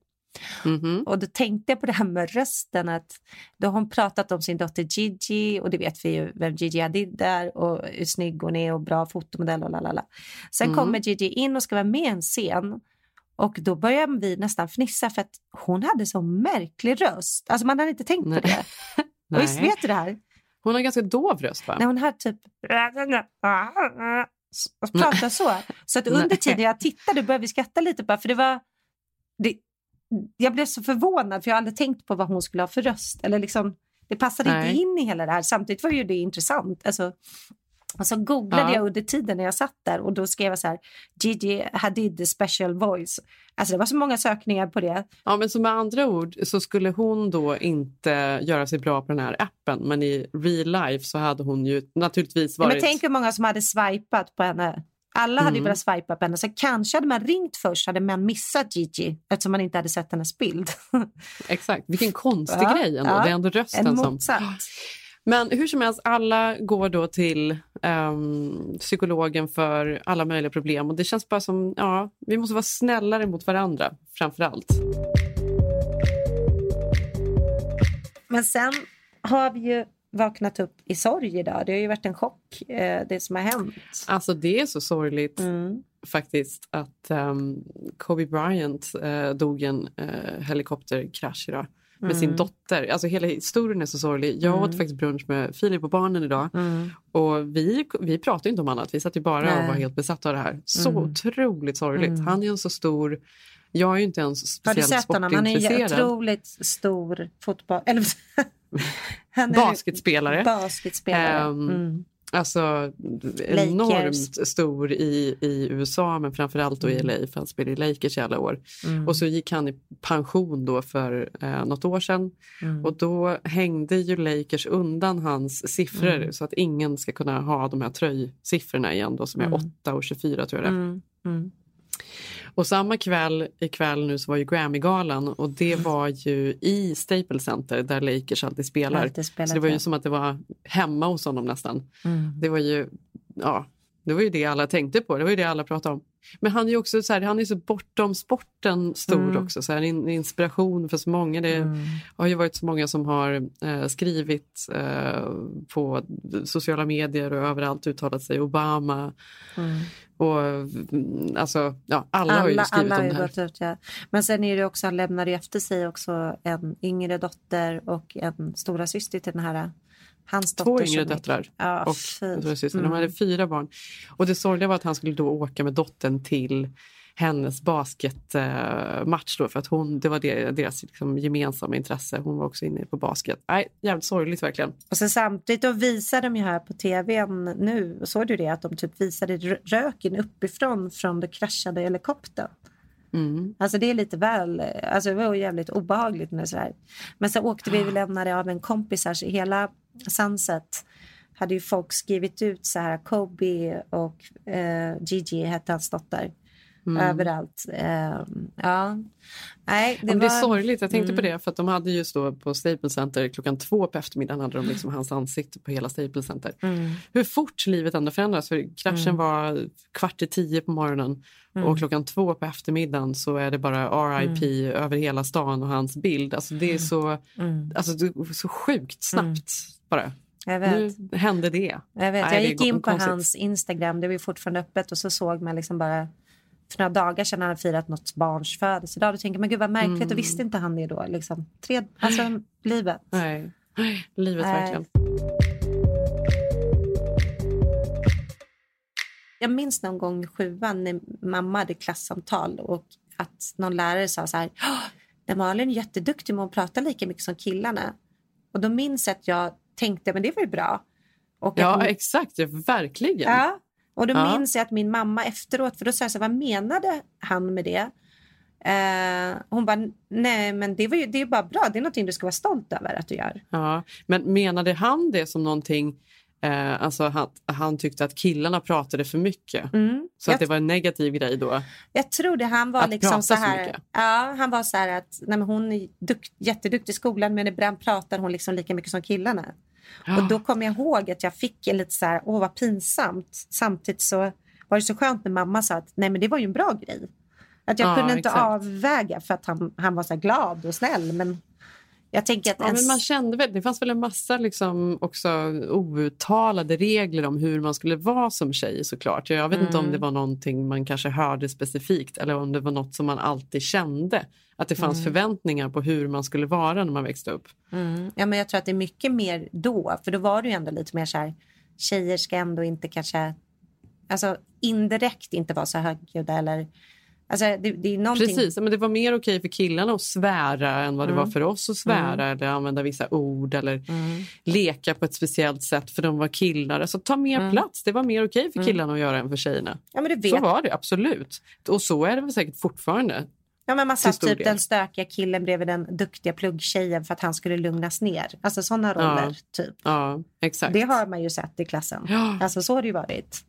Mhm. Och då tänkte jag på det här med rösten att då har hon pratat om sin dotter Gigi och det vet vi ju vem Gigi Hadid är och hur snygg hon är och bra fotomodell och lalala. Sen Mm. kommer Gigi in och ska vara med i en scen och då börjar vi nästan fnissa för att hon hade så märklig röst. Alltså man hade inte tänkt Nej. på det. Och visst Nej. vet du det här? Hon har ganska dov röst va? När hon har typ och pratar så. Så att under Nej. tiden jag tittade började vi skratta lite bara för det var det, jag blev så förvånad för jag hade aldrig tänkt på vad hon skulle ha för röst. Eller liksom, det passade Nej. inte in i hela det här. Samtidigt var ju det intressant. Alltså, Och så googlade Ja. jag under tiden när jag satt där och då skrev jag så här, Gigi Hadid special voice. Alltså det var så många sökningar på det. Ja, men så med andra ord så skulle hon då inte göra sig bra på den här appen men i real life så hade hon ju naturligtvis Ja, varit... Men tänk hur många som hade swipat på henne. Alla hade ju Mm. velat swipa på henne. Så kanske hade man ringt först hade man missat Gigi eftersom man inte hade sett hennes bild. Exakt, vilken konstig Ja, grej ändå. ja. Det är ändå rösten En som... Men hur som helst, alla går då till ehm, psykologen för alla möjliga problem. Och det känns bara som, ja, vi måste vara snällare mot varandra framför allt. Men sen har vi ju vaknat upp i sorg idag. Det har ju varit en chock, eh, det som har hänt. Alltså det är så sorgligt Mm. faktiskt att um, Kobe Bryant eh, dog i en eh, helikopterkrasch idag med sin dotter. Alltså hela historien är så sorglig. Jag åt faktiskt brunch med Filip och barnen idag och vi, vi pratade inte om annat. Vi satt ju bara Nej. och var helt besatta av det här. Så otroligt sorgligt. Han är ju en så stor... Jag är ju inte ens Har du speciellt sett honom? Han är en sportintresserad. otroligt stor fotboll... Eller, Basketspelare. Basketspelare. Ehm, Mm. Alltså enormt stor i, i USA men framförallt då i Mm. LA för han spelade i Lakers i alla år. Och så gick han i pension då för eh, något år sedan Mm. och då hängde ju Lakers undan hans siffror Mm. så att ingen ska kunna ha de här tröjsiffrorna igen då som är 8 och 24 tror jag det är. Mm. Mm. Och samma kväll ikväll nu så var ju Grammy-galan och det var ju i Staples Center där Lakers alltid spelar. Alltid så det var ju som att det var hemma hos honom nästan. Mm. Det var ju, ja, det var ju det alla tänkte på, det var ju det alla pratade om. Men han är ju också så, här, han är så bortom sporten stor Mm. också, så här, en inspiration för så många. Det har ju varit så många som har eh, skrivit eh, på sociala medier och överallt uttalat sig. Obama och mm, alltså, ja, alla, har ju Alla, skrivit alla om det här. ut, ja. Men sen är det också, han lämnade efter sig också en yngre dotter och en stora syster till den här, hans. Två yngre döttrar Ja, och syster. Mm. De hade fyra barn. Och det sorgliga var att han skulle då åka med dottern till hennes basketmatch då för att hon, det var deras liksom gemensamma intresse. Hon var också inne på basket. Nej, jävligt sorgligt verkligen. Och sen samtidigt då visar de ju här på tvn nu, såg du det, att de typ visade rö- röken uppifrån från den kraschade helikoptern. Mm. Alltså det är lite väl, alltså det var jävligt obehagligt med så här. Men så åkte vi, vi lämnade av en kompis här, så hela Sunset hade ju folk skrivit ut så här, Kobe och eh, Gigi hette hans dotter. Överallt. Eh, ja. Nej, det var... det är sorgligt, jag tänkte på Mm. det för att de hade just då på Staples Center klockan två på eftermiddagen hade de liksom hans ansikte på hela Staples Center. Mm. Hur fort livet ändå förändras för kraschen var kvart i tio på morgonen Mm. och klockan två på eftermiddagen så är det bara RIP över hela stan och hans bild. Alltså det är så, Mm. alltså det är så sjukt snabbt bara. Jag vet. Nu hände det. Jag, vet. Nej, jag gick in på konstigt. hans Instagram, det var ju fortfarande öppet och så såg man liksom bara för några dagar sedan hade han firat något barns födelsedag. Då tänker man gud vad märkligt Mm. och visste inte han det då? Liksom. Tre, alltså livet. Nej, livet Nej. verkligen. Jag minns någon gång i sjuan när mamma hade klassamtal och att någon lärare sa så här. "Åh, Nej, Malin är jätteduktig med att prata lika mycket som killarna. Och då minns jag att jag tänkte men det var ju bra. Och Ja, min- exakt. Verkligen. Ja, och då Ja. minns jag att min mamma efteråt, för då sa jag så här, vad menade han med det? Eh, hon bara, nej men det, var ju, det är bara bra, det är någonting du ska vara stolt över att du gör. Ja, men menade han det som någonting, eh, alltså han, han tyckte att killarna pratade för mycket? Mm. Så jag, att det var en negativ grej då? jag tror det, han var Att liksom så så här, mycket. ja, han var så här att nej, hon är dukt, jätteduktig i skolan men ibland pratar hon liksom lika mycket som killarna. Och då kom jag ihåg att jag fick en lite så här, åh vad pinsamt. Samtidigt så var det så skönt när mamma sa att nej men det var ju en bra grej. Att jag Ja, kunde inte exakt. avväga för att han, han var så här glad och snäll. Men jag tänker att Ja, ens- men man kände väl, det fanns väl en massa liksom också outtalade regler om hur man skulle vara som tjej såklart. Jag vet inte om Mm. det var någonting man kanske hörde specifikt eller om det var något som man alltid kände. Att det fanns förväntningar på hur man skulle vara när man växte upp. Mm. Ja, men jag tror att det är mycket mer då, för då var det ju ändå lite mer så här, tjejer ska ändå inte kanske, alltså indirekt inte vara så högljudda eller Alltså, det, det är någonting... Precis, men det var mer okej för killarna att svära än vad det Mm. var för oss att svära eller använda vissa ord eller leka på ett speciellt sätt för de var killar. Alltså ta mer Mm. plats, det var mer okej för killarna att göra än för tjejerna. Ja, men du Så vet. var det absolut. Och så är det väl säkert fortfarande. Ja, men man satt typ del. den stökiga killen bredvid den duktiga pluggtjejen för att han skulle lugnas ner. Alltså sådana roller. typ. Ja, exakt. Det har man ju sett i klassen. Ja. Alltså så har det ju varit.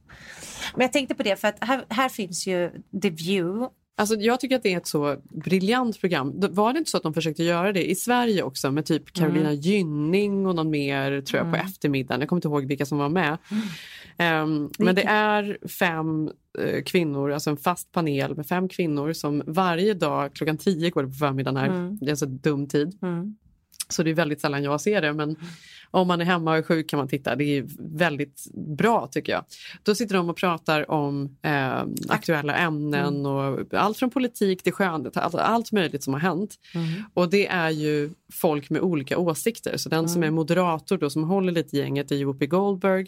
Men jag tänkte på det för att här, här finns ju The View. Alltså, jag tycker att det är ett så briljant program. Var det inte så att de försökte göra det i Sverige också med typ Carolina Mm. Gynning och någon mer tror jag på eftermiddagen. Jag kommer inte ihåg vilka som var med. Ehm, men det är fem eh, kvinnor, alltså en fast panel med fem kvinnor som varje dag klockan tio går det på förmiddagen här. Mm. Det är alltså dum tid. Mm. Så det är väldigt sällan jag ser det. Men om man är hemma och är sjuk kan man titta. Det är väldigt bra tycker jag. Då sitter de och pratar om eh, aktuella ämnen och allt från politik till skönhet. Allt, allt möjligt som har hänt. Och det är ju folk med olika åsikter. Så den som är moderator då, som håller lite gänget är Whoopi Goldberg.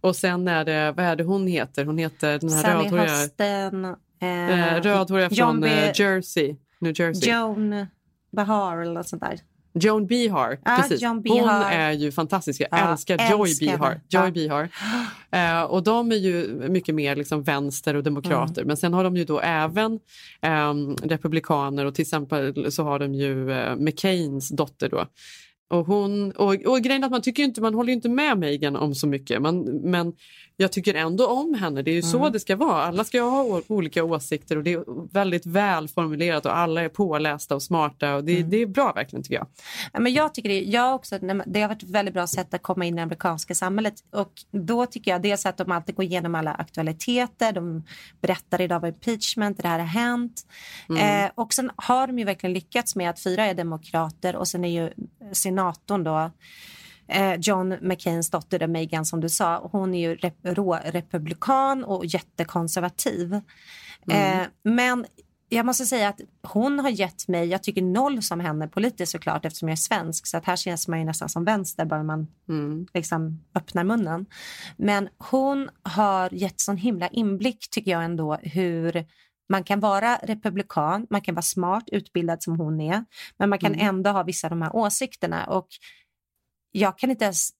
Och sen är det, vad är det hon heter? Hon heter den här Sally rödhåriga, Hösten. eh, Eh, rödhåriga John från B. eh, Jersey. New Jersey. Joan Bahar eller något sånt där. Joan Behar. Ja, precis. Joan Hon Behar. är ju fantastisk. Jag Ja, älskar Joy älskar Behar. Joy Ja. Behar. Eh, och de är ju mycket mer liksom vänster och demokrater. Men sen har de ju då även ehm, republikaner och till exempel så har de ju eh, McCains dotter då. Och, hon, och, och grejen att man tycker inte, man håller inte med Meghan om så mycket. Man, men jag tycker ändå om henne. Det är ju så det ska vara. Alla ska ha olika åsikter och det är väldigt välformulerat och alla är pålästa och smarta. Och det, det är bra verkligen tycker jag. Ja, men jag tycker det, jag också, det har varit ett väldigt bra sätt att komma in i det amerikanska samhället. Och då tycker jag dels att de alltid går igenom alla aktualiteter. De berättar idag vad impeachment, det här har hänt. Eh, och sen har de ju verkligen lyckats med att fyra är demokrater och sen är ju senatorn då John McCains dotter, Meghan som du sa, hon är ju rep republikan och jättekonservativ. Eh, men jag måste säga att hon har gett mig, jag tycker noll som henne politiskt såklart eftersom jag är svensk så att här känns man ju nästan som vänster bara man liksom öppnar munnen. Men hon har gett sån himla inblick tycker jag ändå hur man kan vara republikan, man kan vara smart, utbildad som hon är, men man kan ändå ha vissa av de här åsikterna. Och jag kan inte ens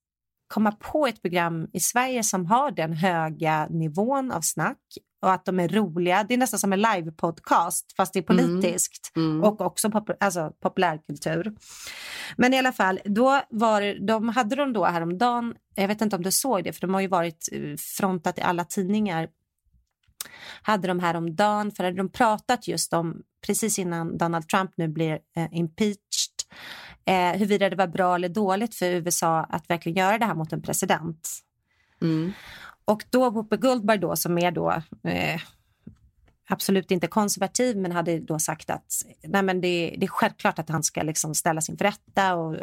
komma på ett program i Sverige som har den höga nivån av snack och att de är roliga. Det är nästan som en live-podcast fast det är politiskt och också pop alltså, populärkultur. Men i alla fall, då var, de hade de då häromdagen, jag vet inte om du såg det för de har ju varit eh, frontat i alla tidningar hade de häromdagen, för hade de pratat just om, precis innan Donald Trump nu blir eh, impeached, eh, huruvida det var bra eller dåligt för USA att verkligen göra det här mot en president. Och då Whoopi Goldberg då, som är då eh, absolut inte konservativ men hade då sagt att nej men det, det är självklart att han ska liksom ställas inför rätta. Och,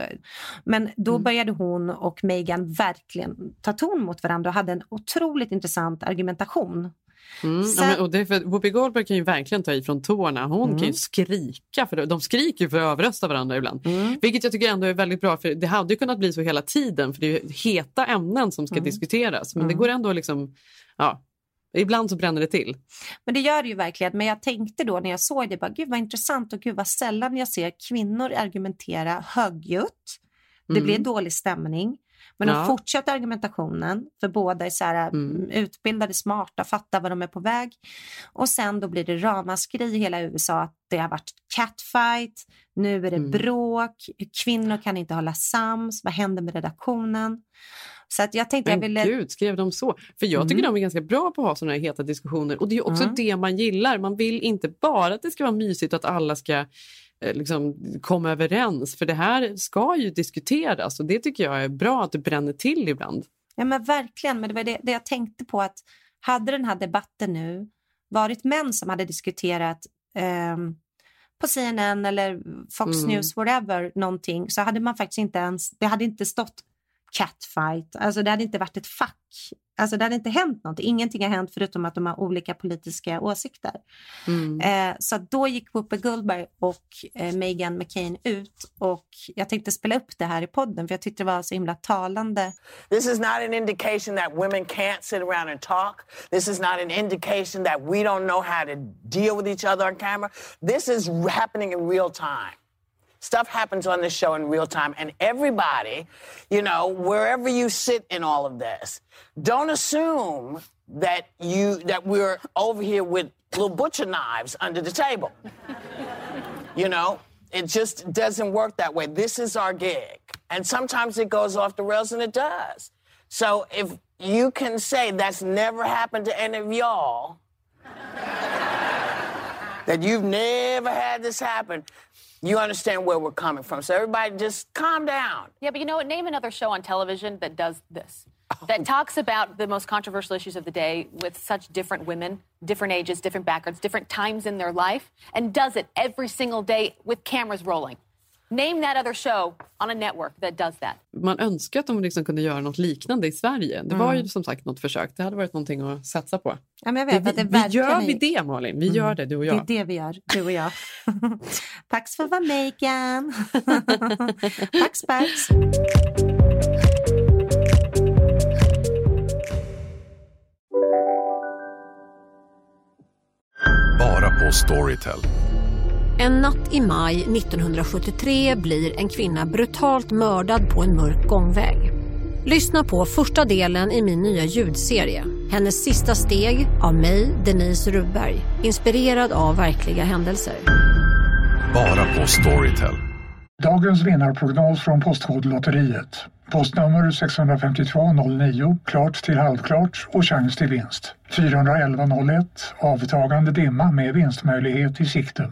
men då började hon och Meghan verkligen ta ton mot varandra och hade en otroligt intressant argumentation. Mm, Sen- ja, men, och det är för, Whoopi Goldberg kan ju verkligen ta ifrån tårna. Hon kan ju skrika, för de skriker för att överrösta varandra ibland. Vilket jag tycker ändå är väldigt bra, för det hade ju kunnat bli så hela tiden för det är heta ämnen som ska diskuteras. Men det går ändå liksom, ja, ibland så bränner det till. Men det gör det ju verkligen. Men jag tänkte då när jag såg det, bara, gud vad intressant och gud vad sällan jag ser kvinnor argumentera högljutt. Det blir dålig stämning. Men Ja. de fortsätter argumentationen, för båda är så här, mm. utbildade, smarta, fattar vad de är på väg. Och sen då blir det ramaskri i hela USA att det har varit catfight, nu är det bråk, kvinnor kan inte hålla sams, vad händer med redaktionen? Så att jag tänkte jag Men ville... gud, skrev de så? För jag tycker Mm. de är ganska bra på att ha sådana här heta diskussioner. Och det är också Mm. det man gillar. Man vill inte bara att det ska vara mysigt och att alla ska liksom, komma överens. För det här ska ju diskuteras och det tycker jag är bra att det bränner till ibland. Ja men verkligen, men det var det, det jag tänkte på att hade den här debatten nu varit män som hade diskuterat ehm, på CNN eller Fox Mm. News, whatever, någonting, så hade man faktiskt inte ens, det hade inte stått catfight, alltså det hade inte varit ett fack Alltså det hade inte hänt något. Ingenting har hänt förutom att de har olika politiska åsikter. Mm. Eh, så att då gick Whoopi Goldberg och eh, Meghan McCain ut och jag tänkte spela upp det här i podden för jag tyckte det var så himla talande. This is not an indication that women can't sit around and talk. This is not an indication that we don't know how to deal with each other on camera. This is happening in real time. Stuff happens on this show in real time, and everybody, you know, wherever you sit in all of this, don't assume that you that we're over here with little butcher knives under the table. You know, it just doesn't work that way. This is our gig, and sometimes it goes off the rails, and it does. So if you can say that's never happened to any of y'all, that you've never had this happen, you understand where we're coming from. So everybody just calm down. Yeah, but you know what? Name another show on television that does this. Oh. That talks about the most controversial issues of the day with such different women, different ages, different backgrounds, different times in their life, and does it every single day with cameras rolling. Name that other show on a network that does that. Man önskar att de liksom kunde göra något liknande i Sverige. Det var ju som sagt något försök. Det hade varit någonting att satsa på. Ja, men jag vet Det, att det vi, vi verkligen gör är- vi det Malin? Vi gör det du och Det jag. är det vi gör, du och jag. Tack för att vara Megan. Tack Sparks. Bara på Storytel. En natt i maj 1973 blir en kvinna brutalt mördad på en mörk gångväg. Lyssna på första delen i min nya ljudserie. Hennes sista steg av mig, Denise Rubberg. Inspirerad av verkliga händelser. Bara på Storytel. Dagens vinnarprognos från Postkodlotteriet. Postnummer 65209, klart till halvklart och chans till vinst. 41101, avtagande dimma med vinstmöjlighet i sikte.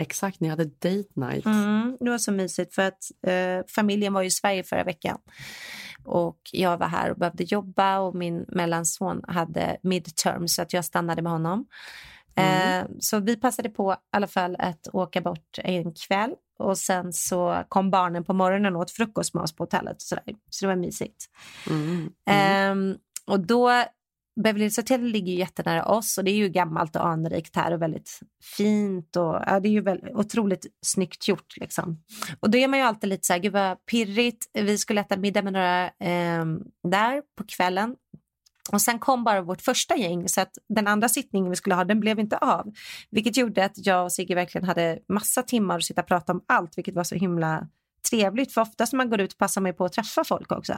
Exakt, ni hade date night. Mm, det var så mysigt för att eh, familjen var i Sverige förra veckan. Och jag var här och behövde jobba och min mellanson hade midterm så att jag stannade med honom. Mm. Eh, så vi passade på i alla fall att åka bort en kväll och sen så kom barnen på morgonen och åt frukost med oss på hotellet. Och så, där. så det var mysigt. Mm. Ehm, och då, Beverly Hills Hotel ligger ju jättenära oss och det är ju gammalt och anrikt här och väldigt fint och ja, det är ju väldigt, otroligt snyggt gjort liksom. Och då är man ju alltid lite så här, gud vad pirrigt. Vi skulle äta middag med några eh, där på kvällen och sen kom bara vårt första gäng så att den andra sittningen vi skulle ha den blev inte av. Vilket gjorde att jag och Sigge verkligen hade massa timmar att sitta och prata om allt vilket var så himla trevligt för oftast när man går ut passar man ju på att träffa folk också.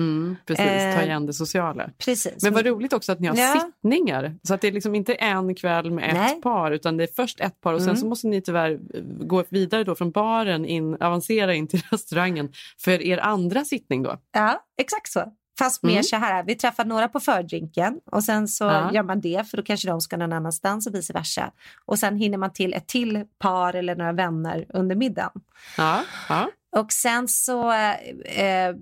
Mm, precis, Eh, ta igen det sociala. Precis. Men vad roligt också att ni har Ja. sittningar. Så att det är liksom inte en kväll med ett Nej. par utan det är först ett par och sen Mm. så måste ni tyvärr eh, gå vidare då från baren, in, avancera in till restaurangen för er andra sittning då. Ja, exakt så. Fast mer Mm. så här, vi träffar några på fördrinken och sen så Ja. gör man det för då kanske de ska någon annanstans och vice versa. Och sen hinner man till ett till par eller några vänner under middagen. Ja, ja. Och sen så, eh,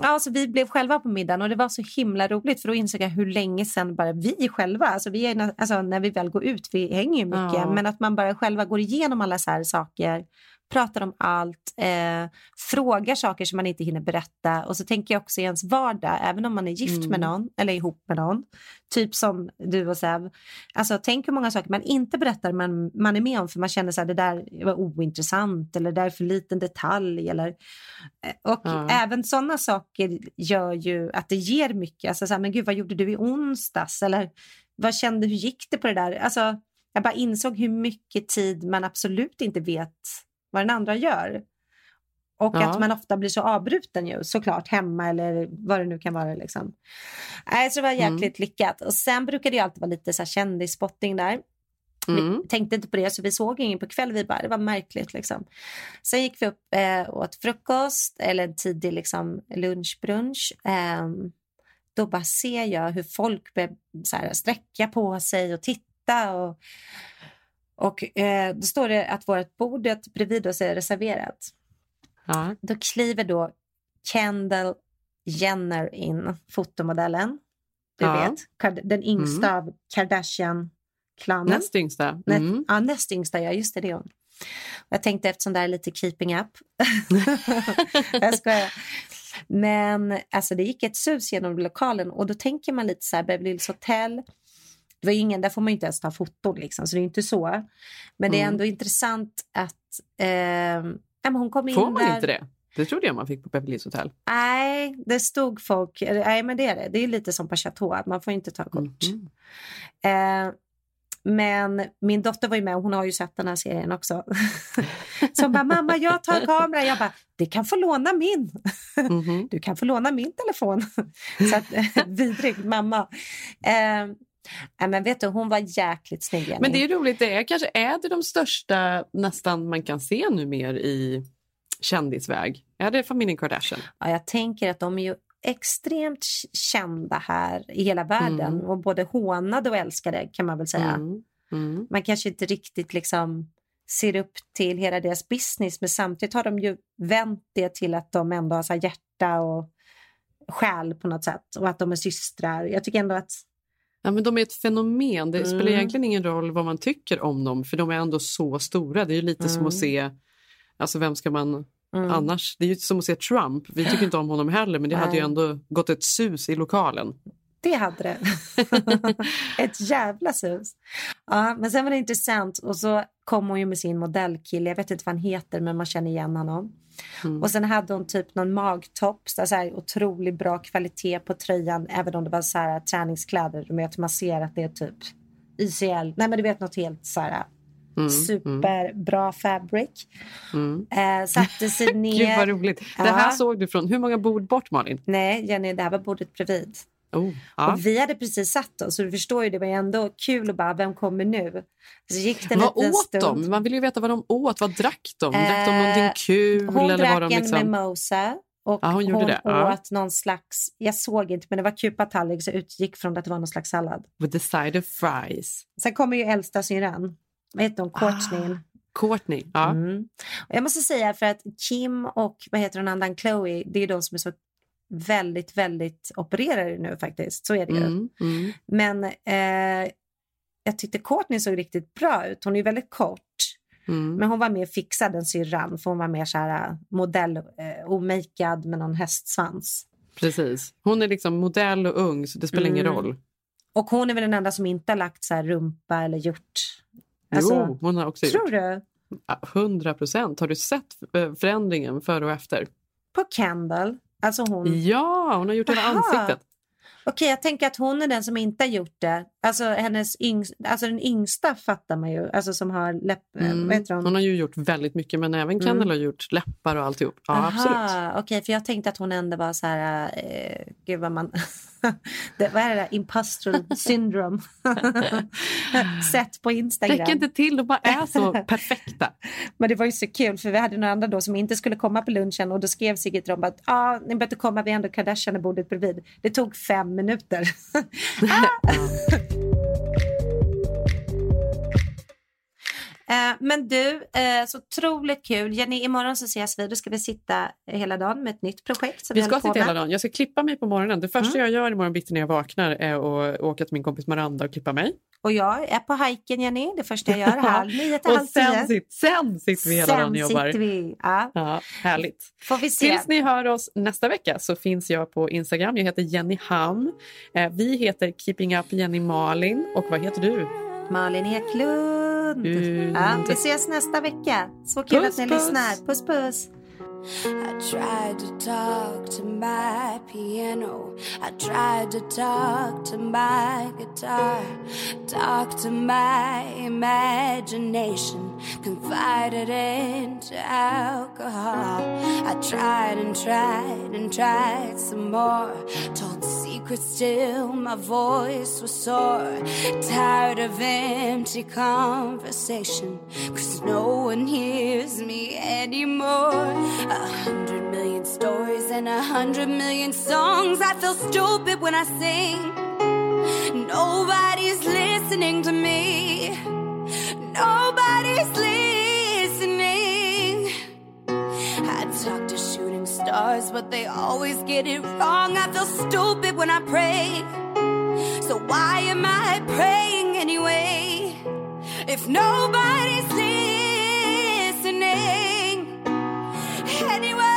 ja, så vi blev själva på middagen och det var så himla roligt för då insåg jag hur länge sedan bara vi själva, alltså, vi är, alltså när vi väl går ut, vi hänger ju mycket, Ja. men att man bara själva går igenom alla så här saker, pratar om allt, eh, frågar saker som man inte hinner berätta och så tänker jag också i ens vardag, även om man är gift Mm. med någon eller ihop med någon, typ som du och Sev, alltså tänk hur många saker man inte berättar man, man är med om för man känner så här, det där var ointressant eller det där är för liten detalj eller och Ja. även sådana saker gör ju att det ger mycket. Alltså så här, men gud, vad gjorde du i onsdags? Eller vad kände, hur gick det på det där? Alltså, jag bara insåg hur mycket tid man absolut inte vet vad den andra gör. Och Ja. att man ofta blir så avbruten ju, såklart, hemma eller vad det nu kan vara. Liksom. Nej, så det var Mm. jäkligt lyckat. Och sen brukade det alltid vara lite så här kändisspotting där. Mm. Vi tänkte inte på det, så vi såg ingen på kvällen. Vi bara, det var märkligt. Liksom. Sen gick vi upp eh, och åt frukost, eller en tidig liksom, lunchbrunch. Ehm, då bara ser jag hur folk börjar sträcka på sig och titta. Och, och eh, då står det att vårt bordet bredvid oss är reserverat. Ja. Då kliver då Kendall Jenner in, fotomodellen. Du Ja. vet, den yngsta Mm. av Kardashian-klanen. Näst yngsta. Nä- Mm. Ja, näst yngsta, ja. Just det, det är hon. Jag tänkte eftersom det här är lite keeping up. jag skojar. Men alltså, det gick ett sus genom lokalen och då tänker man lite så här, Beverly Hills Hotel. Det var ingen, där får man ju inte ens ta foton liksom, så det är inte så. Men det är Mm. ändå intressant att eh, men hon kom in Får man där. inte det? Det trodde jag man fick på Beverly Hills Hotel. Nej, det stod folk... Nej, men det är det. Det är lite som på Chateau, att man får inte ta kort. Mhm. Eh, men min dotter var ju med och hon har ju sett den här serien också. Så hon bara, mamma jag tar kameran. Jag bara, du kan få låna min. Mhm. Du kan få låna min telefon. Så att, vidrig mamma. Eh, nej, men vet du, hon var jäkligt snygg. Jenny. Men det är roligt, det är kanske är det de största nästan man kan se nu mer i kändisväg. Är det familjen Kardashian? Ja, jag tänker att de är ju extremt kända här i hela världen Mm. och både hånade och älskade kan man väl säga. Mm. Mm. Man kanske inte riktigt liksom ser upp till hela deras business men samtidigt har de ju vänt det till att de ändå har så hjärta och själ på något sätt och att de är systrar. Jag tycker ändå att Ja, men de är ett fenomen. Det spelar Mm. egentligen ingen roll vad man tycker om dem för de är ändå så stora. Det är ju lite som Mm. att se, alltså vem ska man Mm. annars? Det är ju som att se Trump. Vi tycker inte om honom heller men det hade ju ändå gått ett sus i lokalen. Det hade det. Ett jävla sus. Ja, men sen var det intressant och så kom hon ju med sin modellkille. Jag vet inte vad han heter men man känner igen honom. Mm. Och sen hade hon typ någon magtopp, så här otroligt bra kvalitet på tröjan även om det var så här träningskläder. Vet, man ser att det är typ ICL. Nej men du vet något helt så här Mm, superbra fabric. Mm. Eh, satte sig ner. Gud vad roligt. Det här såg du från, hur många bord bort Malin? Nej Jenny, det här var bordet bredvid. Oh, ja. Och vi hade precis satt oss så du förstår ju det var ändå kul att bara, vem kommer nu? Så gick det en Vad åt stund. de? Man vill ju veta vad de åt. Vad drack de? Drack de Eh, någonting kul? Hon eller drack var de en liksom... mimosa och Ja, hon gjorde det. Ja. åt någon slags, jag såg inte men det var kupatallrik så jag utgick från att det var någon slags sallad. With the side of fries. Sen kommer ju äldsta syrran, vad heter hon, Courtney. Courtney. Ja. Mm. Och jag måste säga för att Kim och vad heter hon andan Chloe, det är de som är så väldigt, väldigt opererade nu faktiskt. Så är det ju. Mm, mm. Men eh, jag tyckte Courtney såg riktigt bra ut. Hon är ju väldigt kort. Mm. Men hon var mer fixad än syrran för hon var mer så här eh, modell, eh, omakead med någon hästsvans. Precis. Hon är liksom modell och ung så det spelar ingen Mm. roll. Och hon är väl den enda som inte har lagt så här rumpa eller gjort. Alltså, jo, hon har också tror gjort. du? Ja, 100 procent. Har du sett eh, förändringen före och efter? På Kendall? Alltså hon? Ja, hon har gjort hela ansiktet. Okej, jag tänker att hon är den som inte har gjort det. Alltså, hennes yngst, alltså den yngsta fattar man ju. Alltså som har läpp... eh, Mm. Hon? Hon har ju gjort väldigt mycket men även Mm. Kendall har gjort läppar och alltihop. Ja, absolut. Aha, Okej, för jag tänkte att hon ändå var så här... Eh, gud vad man... det, vad är det där? Imposter syndrome. Sett på Instagram. Räcker inte till, de bara är så perfekta. Men det var ju så kul för vi hade några andra då som inte skulle komma på lunchen och då skrev Sigge till dem att ah, ni behöver inte komma, vi är ändå Kardashian i bordet bredvid. Det tog fem minuter. ah! Eh, Men du, eh, så otroligt kul. Jenny, imorgon så ses vi. Då ska vi sitta hela dagen med ett nytt projekt. Vi ska sitta hela dagen. Jag ska klippa mig på morgonen. Det första Mm. jag gör imorgon bitti när jag vaknar är att åka till min kompis Miranda och klippa mig. Och jag är på hajken, Jenny. Det första jag gör halv nio till halv sen, sit, sen sitter vi hela Sen dagen och jobbar. vi. Ja. Ja, härligt. Får vi se. Tills ni hör oss nästa vecka så finns jag på Instagram. Jag heter Jenny Ham. Eh, Vi heter Keeping Up Jenny Malin. Och vad heter du? Malin Eklund. Mm. Ja, vi ses nästa vecka. Så kul Puss, att ni puss. lyssnar. Puss puss. I tried to talk to my piano. I tried to talk to my guitar. Talk to my imagination. Confided into alcohol. I tried and tried and tried some more. Told secrets till my voice was sore. Tired of empty conversation, cause no one hears me anymore. A hundred million stories and a hundred million songs. I feel stupid when I sing. Nobody's listening to listening. I talk to shooting stars, but they always get it wrong. I feel stupid when I pray. So why am I praying anyway? If nobody's listening, anyway.